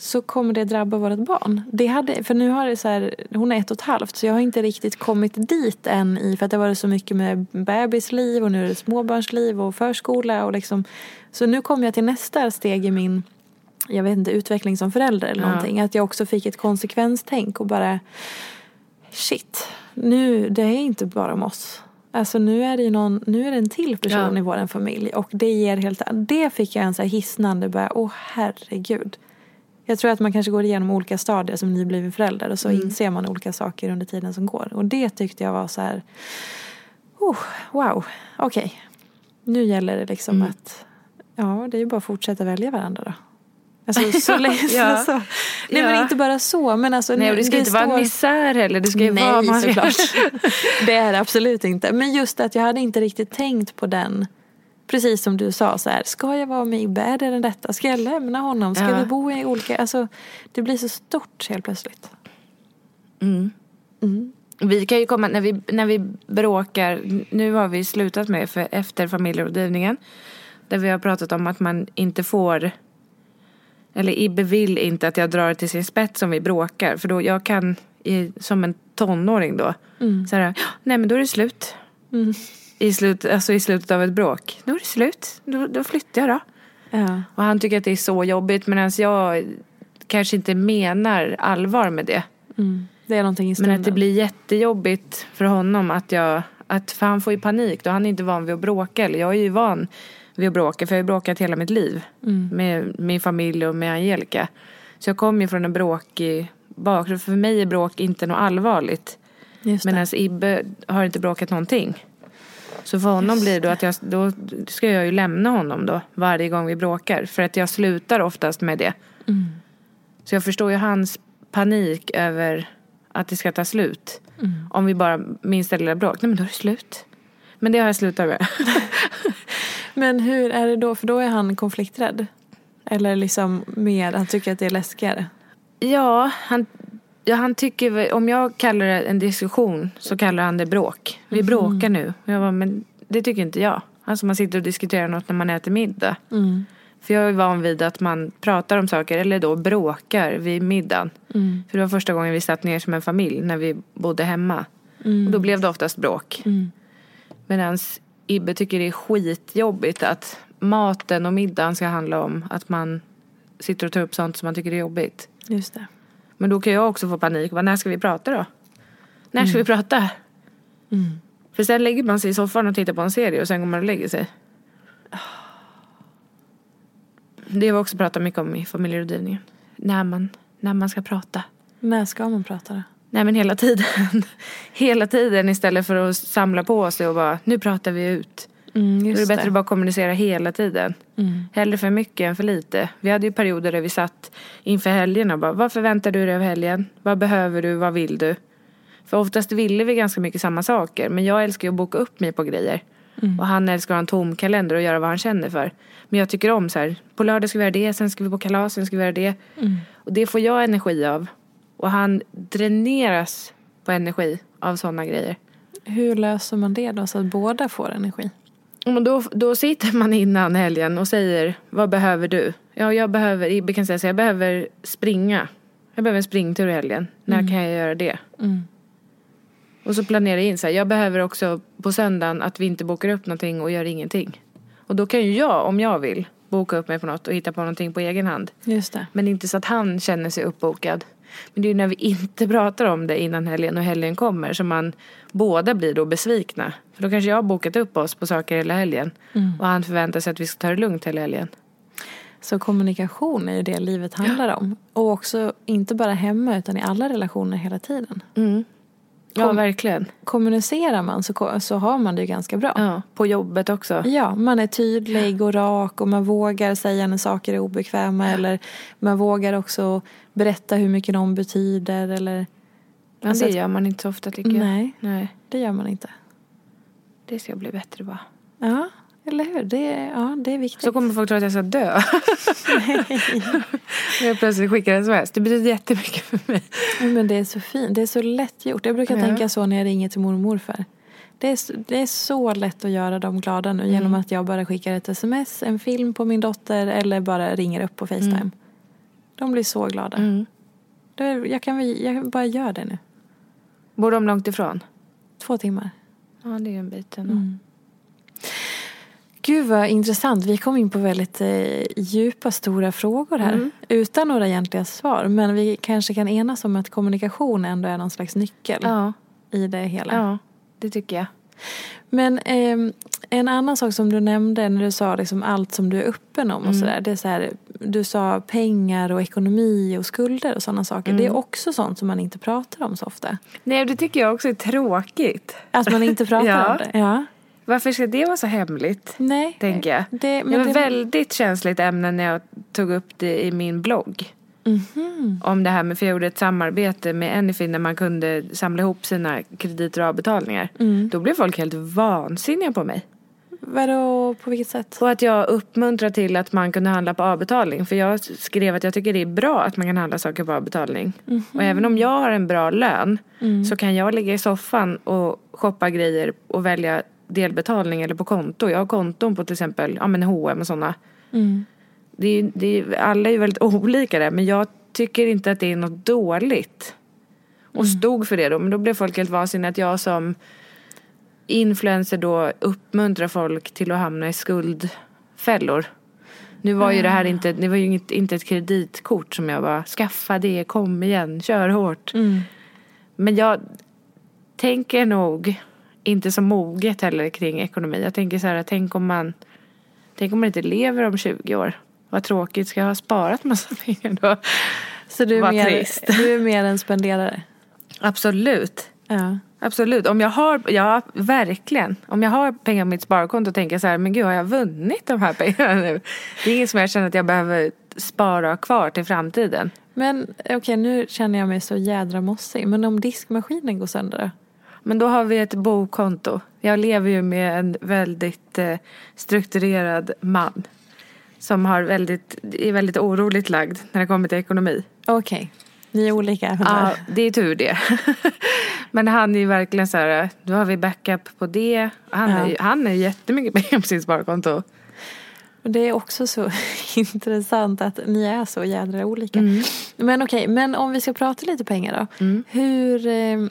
[SPEAKER 1] så kommer det drabba vårt barn. Det hade, för nu har det så här, hon är ett och ett halvt så jag har inte riktigt kommit dit än i för att det har varit så mycket med bebisliv och nu är det småbarnsliv och förskola och liksom. Så nu kommer jag till nästa steg i min, jag vet inte, utveckling som förälder eller
[SPEAKER 2] Ja.
[SPEAKER 1] någonting. Att jag också fick ett konsekvenstänk och bara shit, nu, det är inte bara om oss. Alltså nu är det någon, nu är det en till person
[SPEAKER 2] Ja.
[SPEAKER 1] i vår familj och det ger helt, det fick jag en så här hisnande bara, åh herregud. Jag tror att man kanske går igenom olika stadier som nybliven förälder och så
[SPEAKER 2] Mm.
[SPEAKER 1] inser man olika saker under tiden som går. Och det tyckte jag var så här, oh, wow, okej. Nu gäller det liksom
[SPEAKER 2] Mm.
[SPEAKER 1] att, ja det är ju bara att fortsätta välja varandra då. Alltså så länge,
[SPEAKER 2] Ja.
[SPEAKER 1] så. Nej men
[SPEAKER 2] Ja.
[SPEAKER 1] inte bara så men alltså.
[SPEAKER 2] Nej och det ska inte vara en
[SPEAKER 1] står-
[SPEAKER 2] misär heller. Det ska ju
[SPEAKER 1] Nej
[SPEAKER 2] vara
[SPEAKER 1] såklart. det är det absolut inte. Men just att jag hade inte riktigt tänkt på den. Precis som du sa så här, ska jag vara med? Är det den detta? Ska jag lämna honom? Ska
[SPEAKER 2] Ja.
[SPEAKER 1] vi bo i olika, alltså det blir så stort helt plötsligt.
[SPEAKER 2] Vi kan ju komma, när vi, när vi bråkar, nu har vi slutat med för efter familjerådgivningen. Där vi har pratat om att man inte får, eller Ibbe vill inte att jag drar till sin spets om vi bråkar. För då jag kan, i, som en tonåring då, så här, nej men då är det slut. I, slut alltså I slutet av ett bråk. Då är det slut, då, då flyttar jag då.
[SPEAKER 1] Ja.
[SPEAKER 2] Och han tycker att det är så jobbigt medan jag kanske inte menar allvar med det.
[SPEAKER 1] Mm. Det är någonting i
[SPEAKER 2] Men
[SPEAKER 1] stunden.
[SPEAKER 2] att det blir jättejobbigt för honom att jag, att, för han får ju panik då. Han är inte van vid att bråka. Eller jag är ju van vid att bråka för jag har ju bråkat hela mitt liv. Med min familj och med Angelica. Så jag kommer ju från en bråkig bakgrund. För mig är bråk inte något allvarligt. Medan Ibbe har inte bråkat någonting. Så för honom blir det att jag, då ska jag ju lämna honom då varje gång vi bråkar. För att jag slutar oftast med det. Så jag förstår ju hans panik över att det ska ta slut. Om vi bara minsta lilla bråk, nej men då är det slut. Men det har jag slutat med.
[SPEAKER 1] Men hur är det då? För då är han konflikträdd. Eller liksom mer, han tycker att det är läskigare.
[SPEAKER 2] ja, han, ja, han tycker, om jag kallar det en diskussion så kallar han det bråk. Vi bråkar nu. Jag bara, men det tycker inte jag. Alltså man sitter och diskuterar något när man äter middag. För jag är van vid att man pratar om saker, eller då bråkar vid middagen. För det var första gången vi satt ner som en familj när vi bodde hemma. Och då blev det oftast bråk. Medan Ibbe tycker det är skitjobbigt att maten och middagen ska handla om att man sitter och tar upp sånt som man tycker är jobbigt.
[SPEAKER 1] Just det.
[SPEAKER 2] Men då kan jag också få panik. Bara, när ska vi prata då? När ska vi prata? För sen lägger man sig i soffan och tittar på en serie och sen går man och lägger sig. Det har vi också pratat mycket om i familjerådgivningen. När man, när man ska prata.
[SPEAKER 1] När ska man prata då?
[SPEAKER 2] Nej men hela tiden. hela tiden istället för att samla på sig och bara, nu pratar vi ut.
[SPEAKER 1] Mm,
[SPEAKER 2] Då är det bättre att bara kommunicera hela tiden.
[SPEAKER 1] Mm.
[SPEAKER 2] Hellre för mycket än för lite. Vi hade ju perioder där vi satt inför helgen och bara, vad förväntar du dig av helgen? Vad behöver du? Vad vill du? För oftast ville vi ganska mycket samma saker. Men jag älskar ju att boka upp mig på grejer.
[SPEAKER 1] Mm.
[SPEAKER 2] Och han älskar att ha en tom kalender och göra vad han känner för. Men jag tycker om så här, på lördag ska vi göra det, sen ska vi på kalas, sen ska vi göra det.
[SPEAKER 1] Mm.
[SPEAKER 2] Och det får jag energi av. Och han dräneras på energi av sådana grejer.
[SPEAKER 1] Hur löser man det då så att båda får energi?
[SPEAKER 2] Och då, då sitter man innan helgen och säger vad behöver du? Ja, jag behöver, Ibbe kan säga så jag behöver springa. Jag behöver en springtur i helgen. När kan jag göra det? Och så planerar jag in så här, jag behöver också på söndagen att vi inte bokar upp någonting och gör ingenting. Och då kan ju jag, om jag vill, boka upp mig på något och hitta på någonting på egen hand.
[SPEAKER 1] Just det.
[SPEAKER 2] Men inte så att han känner sig uppbokad. Men det är ju när vi inte pratar om det innan helgen och helgen kommer som man båda blir då besvikna. För då kanske jag har bokat upp oss på saker hela helgen och han förväntar sig att vi ska ta det lugnt hela helgen.
[SPEAKER 1] Så kommunikation är ju det livet handlar om. Och också inte bara hemma utan i alla relationer hela tiden.
[SPEAKER 2] Ja,
[SPEAKER 1] Kom-
[SPEAKER 2] verkligen.
[SPEAKER 1] Kommunicerar man så, så har man det ju ganska bra.
[SPEAKER 2] Ja, på jobbet också.
[SPEAKER 1] Ja, man är tydlig och rak och man vågar säga när saker är obekväma eller man vågar också berätta hur mycket någon betyder eller
[SPEAKER 2] Men
[SPEAKER 1] Alltså
[SPEAKER 2] det
[SPEAKER 1] att-
[SPEAKER 2] gör man inte så ofta tycker jag.
[SPEAKER 1] Nej.
[SPEAKER 2] Nej.
[SPEAKER 1] det gör man inte.
[SPEAKER 2] Det ska bli bättre va?
[SPEAKER 1] Ja, eller hur? Det, ja, det är viktigt.
[SPEAKER 2] Så kommer folk tro att jag ska dö. När jag plötsligt skickar sms. Det betyder jättemycket för mig.
[SPEAKER 1] Men det är så fint. Det är så lätt gjort. Jag brukar
[SPEAKER 2] Ja.
[SPEAKER 1] tänka så när jag ringer till mormor och morfar. Det är, det är så lätt att göra dem glada nu
[SPEAKER 2] Mm.
[SPEAKER 1] genom att jag bara skickar ett sms, en film på min dotter eller bara ringer upp på Facetime.
[SPEAKER 2] Mm.
[SPEAKER 1] De blir så glada. Är, jag kan jag bara gör det nu.
[SPEAKER 2] Bor de långt ifrån?
[SPEAKER 1] Två timmar.
[SPEAKER 2] Ja, det är ju en bit ändå.
[SPEAKER 1] Mm. Gud vad intressant. Vi kom in på väldigt eh, djupa, stora frågor här.
[SPEAKER 2] Mm.
[SPEAKER 1] Utan några egentliga svar. Men vi kanske kan enas om att kommunikation ändå är någon slags nyckel
[SPEAKER 2] Ja,
[SPEAKER 1] i det hela.
[SPEAKER 2] ja, det tycker jag.
[SPEAKER 1] Men ehm, en annan sak som du nämnde när du sa liksom allt som du är öppen om och sådär. Det är så här, du sa pengar och ekonomi och skulder och sådana saker. Det är också sånt som man inte pratar om så ofta.
[SPEAKER 2] Nej, det tycker jag också är tråkigt.
[SPEAKER 1] Att man inte pratar
[SPEAKER 2] Ja.
[SPEAKER 1] om det. Ja.
[SPEAKER 2] Varför ska det vara så hemligt?
[SPEAKER 1] Nej.
[SPEAKER 2] Tänker jag.
[SPEAKER 1] Det,
[SPEAKER 2] Det
[SPEAKER 1] men
[SPEAKER 2] var
[SPEAKER 1] det,
[SPEAKER 2] ett väldigt känsligt ämne när jag tog upp det i min blogg.
[SPEAKER 1] Mhm.
[SPEAKER 2] Om det här med, för jag gjorde ett samarbete med Anyfin där man kunde samla ihop sina krediter och avbetalningar.
[SPEAKER 1] Mm.
[SPEAKER 2] Då blev folk helt vansinniga på mig.
[SPEAKER 1] Vadå, på vilket sätt?
[SPEAKER 2] Och att jag uppmuntrar till att man kunde handla på avbetalning. För jag skrev att jag tycker det är bra att man kan handla saker på avbetalning. Och även om jag har en bra lön så kan jag ligga i soffan och shoppa grejer och välja delbetalning eller på konto. Jag har konton på till exempel ja, men H&M och sådana. Det är, det är, alla är ju väldigt olika där men jag tycker inte att det är något dåligt. Och stod för det då. Men då blev folk helt vansinniga att jag som influencer då uppmuntrar folk till att hamna i skuldfällor. Nu var ju det här inte, det var ju inget, inte ett kreditkort som jag bara skaffa det, kom igen, kör hårt. Men jag tänker nog inte så moget heller kring ekonomi. Jag tänker så här, tänk om man, tänk om man inte lever om 20 år. Vad tråkigt, ska jag ha sparat massa pengar då?
[SPEAKER 1] Så du är,
[SPEAKER 2] Vad
[SPEAKER 1] mer,
[SPEAKER 2] trist.
[SPEAKER 1] du är mer en spenderare?
[SPEAKER 2] Absolut.
[SPEAKER 1] Ja.
[SPEAKER 2] Absolut. Om jag har, ja verkligen. Om jag har pengar på mitt sparkonto och tänker så här, men gud har jag vunnit de här pengarna nu? Det är inget som jag känner att jag behöver spara kvar till framtiden.
[SPEAKER 1] Men okej, nu känner jag mig så jädra mossig. Men om diskmaskinen går sönder då?
[SPEAKER 2] Men då har vi ett bokonto. Jag lever ju med en väldigt eh, strukturerad man. Som har väldigt, är väldigt oroligt lagd när det kommer till ekonomi.
[SPEAKER 1] Okej, ni är olika.
[SPEAKER 2] Ja, det är tur det. Men han är ju verkligen så här, då har vi backup på det. Han
[SPEAKER 1] Ja.
[SPEAKER 2] är han är jättemycket pengar på sitt sparkonto.
[SPEAKER 1] Och Det är också så intressant att ni är så jädra olika. Men okej, men om vi ska prata lite pengar då. Hur, eh,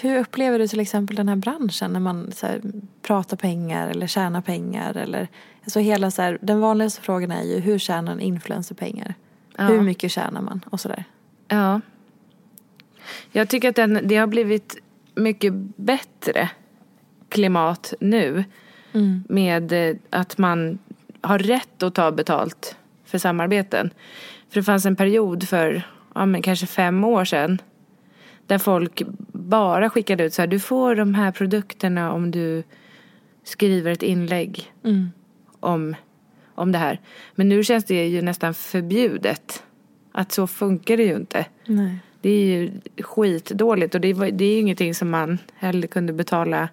[SPEAKER 1] hur upplever du till exempel den här branschen när man så här, pratar pengar eller tjänar pengar? Eller, alltså hela så här, den vanligaste frågan är ju hur tjänar en influencer pengar?
[SPEAKER 2] Ja.
[SPEAKER 1] Hur mycket tjänar man? Och sådär.
[SPEAKER 2] Ja. Jag tycker att den, det har blivit mycket bättre klimat nu. Med eh, att man har rätt att ta betalt för samarbeten. För det fanns en period för ja, men kanske fem år sedan. Där folk bara skickade ut så här, du får de här produkterna om du skriver ett inlägg om, om det här. Men nu känns det ju nästan förbjudet. Att så funkar det ju inte.
[SPEAKER 1] Nej.
[SPEAKER 2] Det är ju skitdåligt och det, var, det är ju ingenting som man heller kunde betala,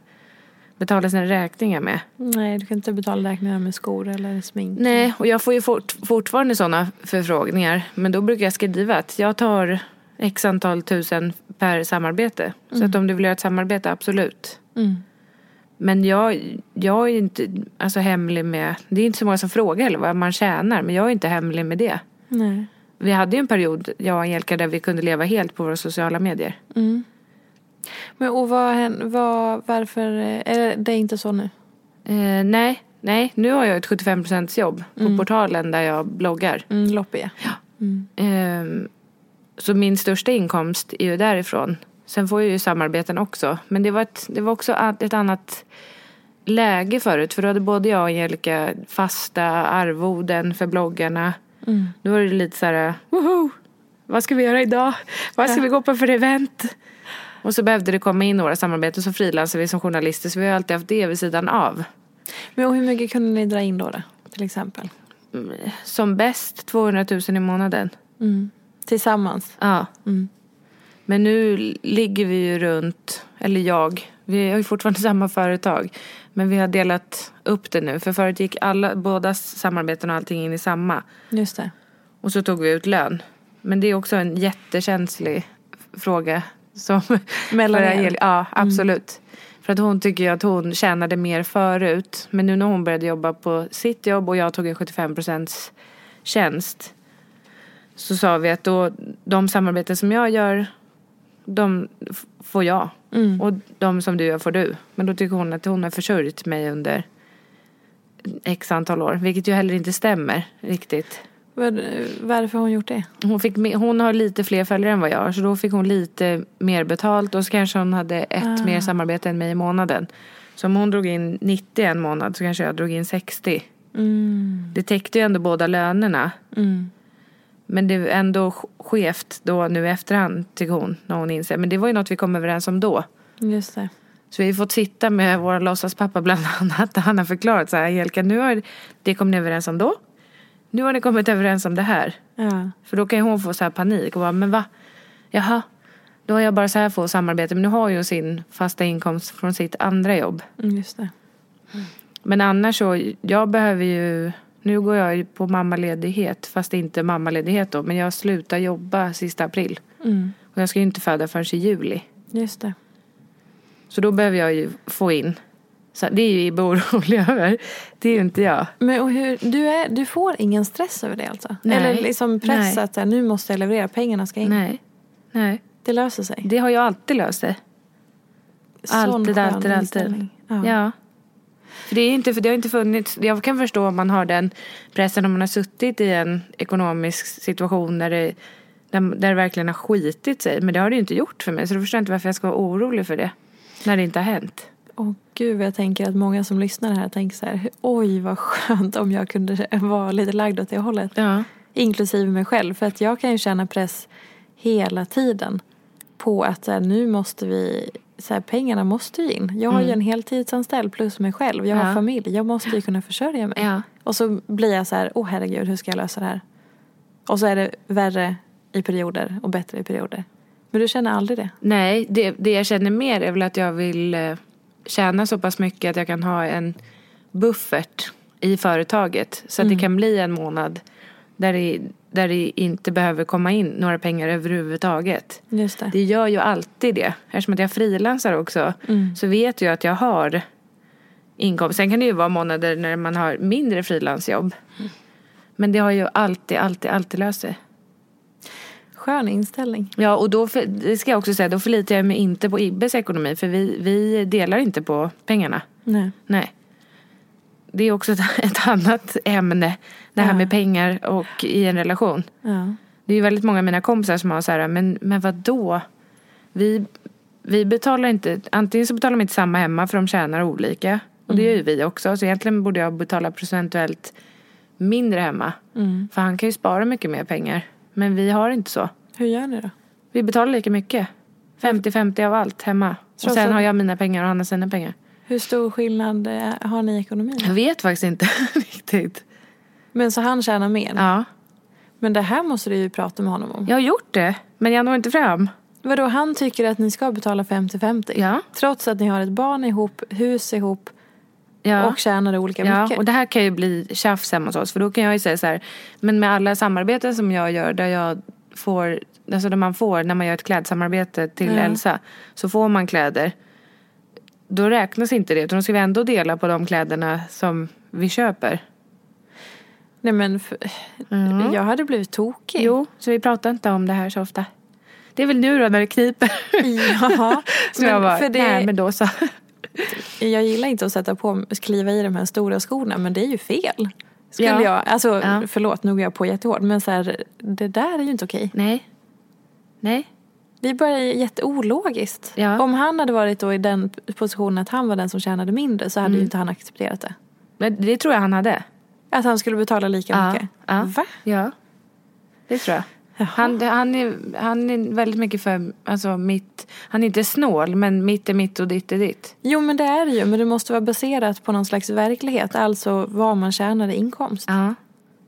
[SPEAKER 2] betala sina räkningar med.
[SPEAKER 1] Nej, du kan inte betala räkningar med skor eller smink.
[SPEAKER 2] Nej, och jag får ju fort, fortfarande sådana förfrågningar. Men då brukar jag skriva att jag tar x antal tusen per samarbete. Så att om du vill göra ett samarbete, absolut.
[SPEAKER 1] Mm.
[SPEAKER 2] Men jag, jag är inte alltså, hemlig med, det är inte så många som frågar heller vad man tjänar. Men jag är inte hemlig med det.
[SPEAKER 1] Nej.
[SPEAKER 2] Vi hade ju en period, jag och Angelica, där vi kunde leva helt på våra sociala medier.
[SPEAKER 1] Men och vad, vad, varför, eh, är det inte så nu?
[SPEAKER 2] Eh, nej, nej, nu har jag ett 75% jobb på portalen där jag bloggar.
[SPEAKER 1] Mm, loppig.
[SPEAKER 2] Ehm, Så min största inkomst är ju därifrån. Sen får jag ju samarbeten också. Men det var, ett, det var också ett ett annat läge förut. För då hade både jag och Angelica fasta arvoden för bloggarna.
[SPEAKER 1] Mm.
[SPEAKER 2] Nu var det lite så här, woho! Vad ska vi göra idag? Vad ska vi gå på för event? Och så behövde det komma in några samarbeten. Så frilansade vi som journalister. Så vi har alltid haft det vid sidan av.
[SPEAKER 1] Men hur mycket kunde ni dra in då, då till exempel?
[SPEAKER 2] Som bäst 200 000 i månaden.
[SPEAKER 1] Tillsammans?
[SPEAKER 2] Ja.
[SPEAKER 1] Mm.
[SPEAKER 2] Men nu ligger vi ju runt, eller jag, vi har ju fortfarande samma företag. Men vi har delat upp det nu. För förut gick alla, båda samarbeten och allting in i samma.
[SPEAKER 1] Just det.
[SPEAKER 2] Och så tog vi ut lön. Men det är också en jättekänslig fråga. Som
[SPEAKER 1] Mellan er?
[SPEAKER 2] Ja, absolut. För att hon tycker ju att hon tjänade mer förut. Men nu när hon började jobba på sitt jobb och jag tog en 75 procents tjänst. Så sa vi att då, de samarbeten som jag gör, de får jag. Och de som du gör får du. Men då tycker hon att hon har försörjt mig under x antal år. Vilket ju heller inte stämmer riktigt.
[SPEAKER 1] Varför har hon gjort det?
[SPEAKER 2] Hon, fick, hon har lite fler följare än vad jag har. Så då fick hon lite mer betalt. Och så kanske hon hade ett mer samarbete än mig i månaden. Så om hon drog in 90 en månad så kanske jag drog in 60. Det täckte ju ändå båda lönerna. Men det är ändå sk- skevt då nu i efterhand tycker hon. När hon inser. Men det var ju något vi kom överens om då.
[SPEAKER 1] Just det.
[SPEAKER 2] Så vi har fått sitta med vår låtsaspappa bland annat. Där han har förklarat så här. Angelica nu har det kom ni överens om då. Nu har ni kommit överens om det här.
[SPEAKER 1] Ja.
[SPEAKER 2] För då kan ju hon få så här panik och bara, men va? Jaha, då har jag bara så här få samarbete. Men nu har ju hon sin fasta inkomst från sitt andra jobb.
[SPEAKER 1] Mm, Just det.
[SPEAKER 2] Men annars så, jag behöver ju, nu går jag på mammaledighet. Fast inte mammaledighet då. Men jag slutar jobba sista april. Och jag ska ju inte föda förrän i juli.
[SPEAKER 1] Just det.
[SPEAKER 2] Så då behöver jag ju få in. Så det är ju Ibbe orolig över. Det är ju inte jag.
[SPEAKER 1] Men och hur, du, är, du får ingen stress över det alltså?
[SPEAKER 2] Nej.
[SPEAKER 1] Eller liksom press
[SPEAKER 2] Nej.
[SPEAKER 1] att nu måste jag leverera, pengarna ska in?
[SPEAKER 2] Nej. Nej.
[SPEAKER 1] Det löser sig?
[SPEAKER 2] Det har jag alltid löst det. Alltid, alltid, alltid. Ja.
[SPEAKER 1] Ja.
[SPEAKER 2] För det, är inte, för det har inte funnits, jag kan förstå om man har den pressen om man har suttit i en ekonomisk situation där det, där, där det verkligen har skitit sig. Men det har det ju inte gjort för mig. Så då förstår jag inte varför jag ska vara orolig för det. När det inte har hänt.
[SPEAKER 1] Åh gud, jag tänker att många som lyssnar här tänker så här, oj vad skönt om jag kunde vara lite lagd åt det hållet.
[SPEAKER 2] Ja.
[SPEAKER 1] Inklusive mig själv, för att jag kan ju känna press hela tiden på att så här, nu måste vi, så här, pengarna måste ju in. Jag har ju en heltidsanställd plus mig själv, jag har
[SPEAKER 2] Mm. Ja.
[SPEAKER 1] familj, jag måste ju kunna försörja mig.
[SPEAKER 2] Ja.
[SPEAKER 1] Och så blir jag så här, åh herregud, hur ska jag lösa det här? Och så är det värre i perioder och bättre i perioder. Men du känner aldrig det?
[SPEAKER 2] Nej, det, det jag känner mer är väl att jag vill eh, tjäna så pass mycket att jag kan ha en buffert i företaget. Så att det kan bli en månad där det, där det inte behöver komma in några pengar överhuvudtaget.
[SPEAKER 1] Just det.
[SPEAKER 2] Det gör ju alltid det. Eftersom att jag frilansar också så vet jag att jag har inkomst. Sen kan det ju vara månader när man har mindre frilansjobb. Men det har ju alltid, alltid, alltid löst sig.
[SPEAKER 1] Skön inställning.
[SPEAKER 2] Ja, och då, för, det ska jag också säga, då förlitar jag mig inte på Ibbes ekonomi. För vi, vi delar inte på pengarna.
[SPEAKER 1] Nej.
[SPEAKER 2] Nej. Det är också ett, annat ämne. Det här
[SPEAKER 1] Ja.
[SPEAKER 2] med pengar och i en relation.
[SPEAKER 1] Ja.
[SPEAKER 2] Det är ju väldigt många av mina kompisar som har så här, men, men vad då? Vi, vi betalar inte, antingen så betalar de inte samma hemma för de tjänar olika. Och det gör ju vi också. Så egentligen borde jag betala procentuellt mindre hemma. För han kan ju spara mycket mer pengar. Men vi har inte så.
[SPEAKER 1] Hur gör ni då?
[SPEAKER 2] Vi betalar lika mycket. 50-50 av allt hemma. Och sen har jag mina pengar och han har sina pengar.
[SPEAKER 1] Hur stor skillnad eh, har ni i ekonomin?
[SPEAKER 2] Jag vet faktiskt inte riktigt.
[SPEAKER 1] Men så han tjänar mer?
[SPEAKER 2] Ja,
[SPEAKER 1] Men det här måste du ju prata med honom om.
[SPEAKER 2] jag har gjort det. Men jag når inte fram.
[SPEAKER 1] Vadå, han tycker att ni ska betala 50-50?
[SPEAKER 2] Ja.
[SPEAKER 1] Trots att ni har ett barn ihop, hus ihop
[SPEAKER 2] Ja.
[SPEAKER 1] och tjänar olika
[SPEAKER 2] Ja,
[SPEAKER 1] mycket?
[SPEAKER 2] och det här kan ju bli tjafs hemma hos oss. För då kan jag ju säga så här, men med alla samarbeten som jag gör där jag får, alltså där man får, när man gör ett klädsamarbete till
[SPEAKER 1] Ja.
[SPEAKER 2] Elsa, så får man kläder. Då räknas inte det, utan då ska vi ändå dela på de kläderna som vi köper.
[SPEAKER 1] Nej men, för, jag hade blivit tokig.
[SPEAKER 2] Jo, så vi pratar inte om det här så ofta. Det är väl nu då när det kniper.
[SPEAKER 1] Ja,
[SPEAKER 2] Så jag bara,
[SPEAKER 1] för det,
[SPEAKER 2] nej men då så.
[SPEAKER 1] jag gillar inte att sätta på, kliva i de här stora skorna men det är ju fel. Skulle
[SPEAKER 2] Ja.
[SPEAKER 1] jag, alltså
[SPEAKER 2] Ja.
[SPEAKER 1] förlåt nu går jag på jättehårt men så här, det där är ju inte okej.
[SPEAKER 2] Nej. Nej.
[SPEAKER 1] Är bara jätteologiskt.
[SPEAKER 2] Ja.
[SPEAKER 1] Om han hade varit då i den positionen att han var den som tjänade mindre så hade
[SPEAKER 2] Mm.
[SPEAKER 1] ju inte han accepterat det.
[SPEAKER 2] Men det tror jag han hade.
[SPEAKER 1] Att han skulle betala lika
[SPEAKER 2] Ja.
[SPEAKER 1] mycket.
[SPEAKER 2] Ja.
[SPEAKER 1] Va?
[SPEAKER 2] Ja. Det tror jag. Han, han, är, han är väldigt mycket för alltså, mitt... Han är inte snål, men mitt är mitt och ditt är ditt.
[SPEAKER 1] Jo men det är det ju. Men det måste vara baserat på någon slags verklighet. Alltså vad man tjänar i inkomst.
[SPEAKER 2] Ja.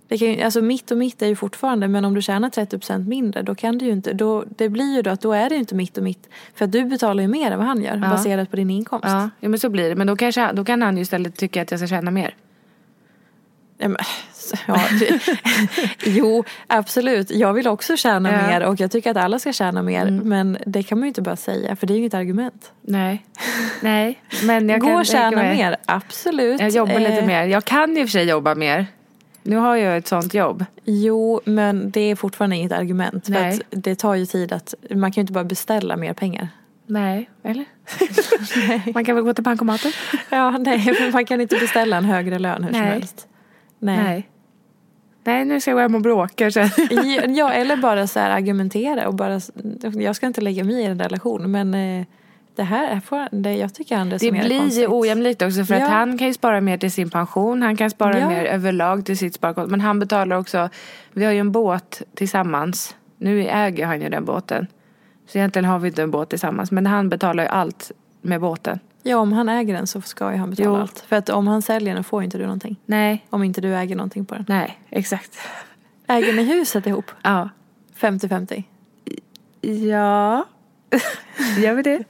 [SPEAKER 1] Det kan ju, alltså mitt och mitt är ju fortfarande. Men om du tjänar 30% mindre. Då kan du ju inte. Då, det blir ju då att då är det ju inte mitt och mitt. För att du betalar ju mer än vad han gör.
[SPEAKER 2] Ja.
[SPEAKER 1] Baserat på din inkomst.
[SPEAKER 2] Ja, ja, men så blir det. Men då, kanske, då kan han ju istället tycka att jag ska tjäna mer.
[SPEAKER 1] Ja, men, ja, jo, absolut. Jag vill också tjäna
[SPEAKER 2] Ja.
[SPEAKER 1] mer och jag tycker att alla ska tjäna mer. Men det kan man ju inte bara säga för det är ju inget argument.
[SPEAKER 2] Nej. Nej. Men jag
[SPEAKER 1] Gå
[SPEAKER 2] kan
[SPEAKER 1] och tjäna mer, absolut.
[SPEAKER 2] Jag jobbar lite
[SPEAKER 1] Eh,
[SPEAKER 2] mer. Jag kan och för sig jobba mer. Nu har jag ett sånt jobb.
[SPEAKER 1] Jo, men det är fortfarande inget argument. För
[SPEAKER 2] Nej.
[SPEAKER 1] att det tar ju tid att, man kan ju inte bara beställa mer pengar.
[SPEAKER 2] Nej, eller? Man kan väl gå till bankomaten?
[SPEAKER 1] Ja, nej, för man kan inte beställa en högre lön hur som
[SPEAKER 2] Nej.
[SPEAKER 1] helst. Nej.
[SPEAKER 2] Nej. Nej, nu ska jag gå hem och bråka sen.
[SPEAKER 1] Ja, eller bara så här argumentera och bara, jag ska inte lägga mig i en relation men eh, det här, är får- det, jag tycker han
[SPEAKER 2] Det
[SPEAKER 1] resonerar
[SPEAKER 2] blir ju
[SPEAKER 1] konstigt.
[SPEAKER 2] ojämlikt också för
[SPEAKER 1] Ja.
[SPEAKER 2] att han kan ju spara mer till sin pension. Han kan spara
[SPEAKER 1] Ja.
[SPEAKER 2] mer överlag till sitt sparkonto. Men han betalar också, vi har ju en båt tillsammans. Nu äger han ju den båten. Så egentligen har vi inte en båt tillsammans. Men han betalar ju allt med båten.
[SPEAKER 1] Ja, om han äger den så ska ju han betala
[SPEAKER 2] Jo.
[SPEAKER 1] allt. För att om han säljer den får ju inte du någonting.
[SPEAKER 2] Nej,
[SPEAKER 1] Om inte du äger någonting på den.
[SPEAKER 2] nej, exakt.
[SPEAKER 1] Äger ni huset ihop?
[SPEAKER 2] Ja.
[SPEAKER 1] 50-50?
[SPEAKER 2] Ja, gör vi det?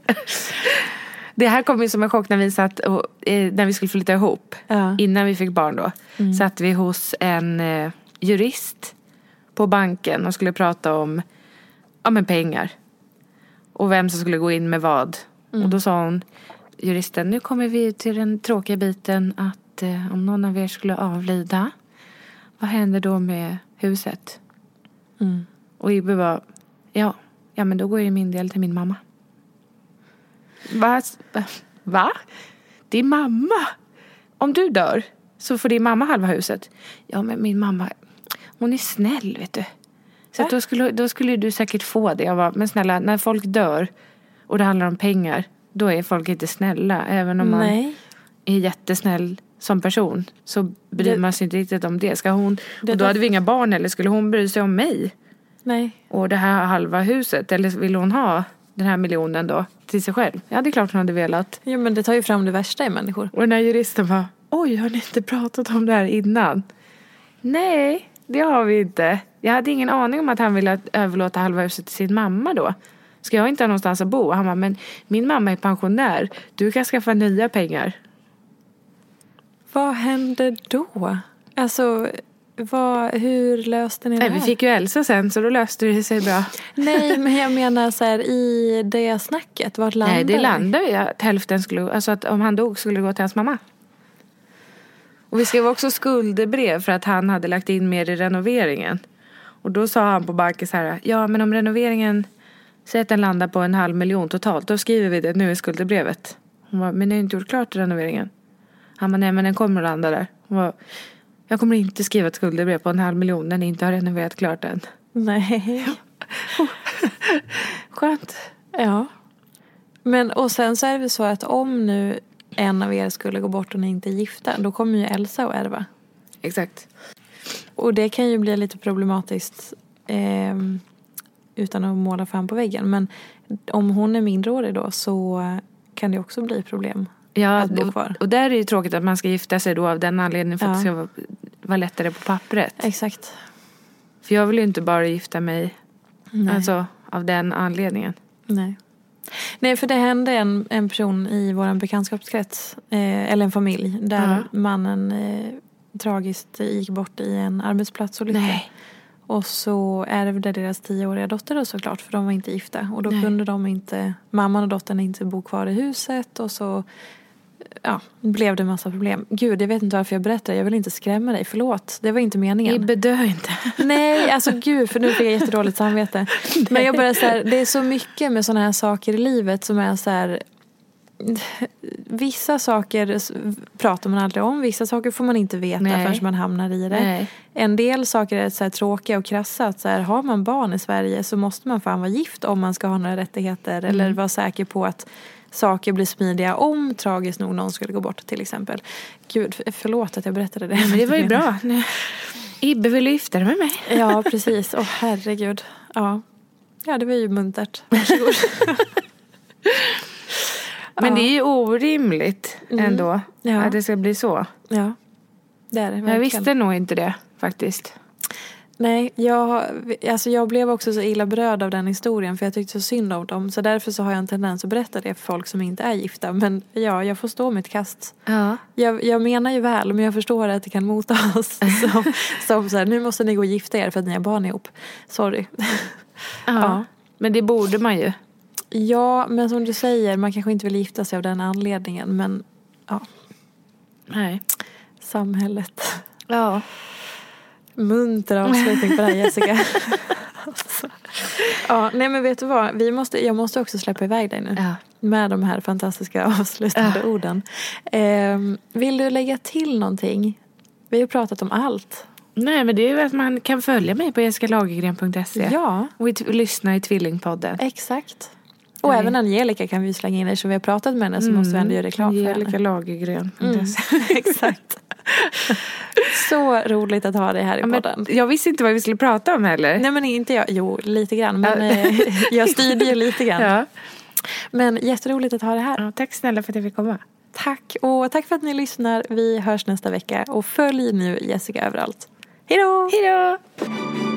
[SPEAKER 2] Det här kom ju som en chock när vi satt och, eh, när vi skulle flytta ihop.
[SPEAKER 1] Ja.
[SPEAKER 2] Innan vi fick barn då. Satt vi hos en eh, jurist på banken och skulle prata om ja, men pengar. Och vem som skulle gå in med vad. Och då sa hon, juristen, nu kommer vi till den tråkiga biten att eh, om någon av er skulle avlida, vad händer då med huset? Och Ibbe bara, ja, ja men då går ju min del till min mamma. Va? Va? Din mamma? Om du dör så får din mamma halva huset. Ja men min mamma, hon är snäll vet du. Så att då, skulle, då skulle du säkert få det. Jag bara, men snälla när folk dör och det handlar om pengar. Då är folk inte snälla. Även om man
[SPEAKER 1] Nej.
[SPEAKER 2] är jättesnäll som person. Så bryr
[SPEAKER 1] Det-
[SPEAKER 2] man sig inte riktigt om det. Ska hon,
[SPEAKER 1] Det
[SPEAKER 2] och då hade vi inga barn eller skulle hon bry sig om mig?
[SPEAKER 1] Nej.
[SPEAKER 2] Och det här halva huset. Eller vill hon ha den här miljonen då till sig själv? Ja det är klart hon hade velat.
[SPEAKER 1] Jo men det tar ju fram det värsta i människor.
[SPEAKER 2] Och den här juristen bara, oj har ni inte pratat om det här innan? Nej, det har vi inte. Jag hade ingen aning om att han ville överlåta halva huset till sin mamma då. Ska jag inte ha någonstans att bo? Han bara, men min mamma är pensionär. Du kan skaffa nya pengar.
[SPEAKER 1] Vad hände då? Alltså, vad, hur löste ni
[SPEAKER 2] Nej,
[SPEAKER 1] det
[SPEAKER 2] vi
[SPEAKER 1] här?
[SPEAKER 2] fick ju Elsa sen så då löste det sig bra.
[SPEAKER 1] Nej, men jag menar så här i det snacket, vart landade
[SPEAKER 2] Nej, det landade ju att hälften skulle, alltså att om han dog skulle det gå till hans mamma. Och vi skrev också skuldebrev för att han hade lagt in mer i renoveringen. Och då sa han på banken så här, ja men om renoveringen, säg att den landar på en halv miljon totalt, då skriver vi det nu i skuldebrevet. Hon bara, men ni har inte gjort klart renoveringen. Han bara, nej men den kommer att landa där. Hon bara, jag kommer inte skriva ett skuldebrev på en halv miljon när ni inte har renoverat klart än.
[SPEAKER 1] Nej.
[SPEAKER 2] Skönt.
[SPEAKER 1] Ja. Men och sen så är det väl så att om nu en av er skulle gå bort och ni inte är gifta, då kommer ju Elsa att ärva.
[SPEAKER 2] Exakt.
[SPEAKER 1] Och det kan ju bli lite problematiskt ehm, utan att måla fan på väggen. Men om hon är mindreårig då så kan det också bli problem.
[SPEAKER 2] Ja,
[SPEAKER 1] att bo
[SPEAKER 2] och,
[SPEAKER 1] kvar.
[SPEAKER 2] och där är det ju tråkigt att man ska gifta sig då av den anledningen för att
[SPEAKER 1] Ja.
[SPEAKER 2] det ska vara, vara lättare på pappret.
[SPEAKER 1] Exakt.
[SPEAKER 2] För jag vill ju inte bara gifta mig
[SPEAKER 1] Nej.
[SPEAKER 2] alltså, av den anledningen.
[SPEAKER 1] Nej. Nej, för det hände en, en person i vår bekantskapskrets, eh, eller en familj, där
[SPEAKER 2] Ja.
[SPEAKER 1] mannen eh, tragiskt gick bort i en arbetsplatsolycka.
[SPEAKER 2] Nej.
[SPEAKER 1] Och så ärvde deras tioåriga dotter då såklart, för de var inte gifta. Och då
[SPEAKER 2] Nej.
[SPEAKER 1] kunde de inte, mamman och dottern inte bo kvar i huset och så ja, blev det en massa problem. Gud, jag vet inte varför jag berättar, jag vill inte skrämma dig, förlåt. Det var inte meningen.
[SPEAKER 2] Ibbe dör inte.
[SPEAKER 1] Nej, alltså gud, för nu fick jag jättedåligt samvete. Men jag bara så här, det är så mycket med sådana här saker i livet som är så här, vissa saker pratar man aldrig om. Vissa saker får man inte veta
[SPEAKER 2] Nej.
[SPEAKER 1] förrän man hamnar i det.
[SPEAKER 2] Nej.
[SPEAKER 1] En del saker är så här tråkiga och krassa. Att så här, har man barn i Sverige så måste man fan vara gift om man ska ha några rättigheter.
[SPEAKER 2] Mm.
[SPEAKER 1] Eller vara säker på att saker blir smidiga om tragiskt nog någon skulle gå bort till exempel. Gud, för- förlåt att jag berättade det.
[SPEAKER 2] Men det var ju bra. Ibbe vill gifta dig med mig.
[SPEAKER 1] Ja, precis. Åh herregud. Ja. ja, det var ju muntert. Varsågod.
[SPEAKER 2] Men det är ju orimligt ändå
[SPEAKER 1] Mm. Ja.
[SPEAKER 2] att det ska bli så.
[SPEAKER 1] ja, det är det
[SPEAKER 2] Jag
[SPEAKER 1] verkligen.
[SPEAKER 2] visste nog inte det faktiskt.
[SPEAKER 1] Nej, jag, alltså jag blev också så illa berörd av den historien för jag tyckte så synd om dem. Så därför så har jag en tendens att berätta det för folk som inte är gifta. Men ja, jag får stå mitt kast.
[SPEAKER 2] Ja.
[SPEAKER 1] Jag, jag menar ju väl men jag förstår att det kan mottas som, som så här, nu måste ni gå och gifta er för att ni har barn ihop. Sorry.
[SPEAKER 2] ja. Men det borde man ju.
[SPEAKER 1] Ja, men som du säger, man kanske inte vill gifta sig av den anledningen. Men ja,
[SPEAKER 2] Nej.
[SPEAKER 1] samhället.
[SPEAKER 2] Ja.
[SPEAKER 1] Munter avslutning på det här Jessica. Alltså. Ja, nej men vet du vad? Vi måste, jag måste också släppa iväg dig nu.
[SPEAKER 2] Ja.
[SPEAKER 1] Med de här fantastiska avslutande orden. Ehm, vill du lägga till någonting? Vi har pratat om allt.
[SPEAKER 2] Nej men det är ju att man kan följa mig på jessicalagergren.se.
[SPEAKER 1] Ja,
[SPEAKER 2] Och i lyssna i Tvillingpodden.
[SPEAKER 1] exakt. Och
[SPEAKER 2] Nej.
[SPEAKER 1] även Angelica kan vi slänga in eftersom vi har pratat med henne så måste vi ändå göra reklam för henne.
[SPEAKER 2] Angelica Lagergren.se.
[SPEAKER 1] Exakt. Så roligt att ha dig här i
[SPEAKER 2] Ja,
[SPEAKER 1] podden.
[SPEAKER 2] jag visste inte vad vi skulle prata om heller.
[SPEAKER 1] Nej men inte jag, jo lite grann men eh, jag styrde ju lite grann.
[SPEAKER 2] Ja.
[SPEAKER 1] Men jätteroligt att ha det här.
[SPEAKER 2] Ja, tack snälla för att jag fick komma.
[SPEAKER 1] Tack och tack för att ni lyssnar. Vi hörs nästa vecka och följ nu Jessica överallt. Hej då!
[SPEAKER 2] Hej då!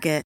[SPEAKER 3] It.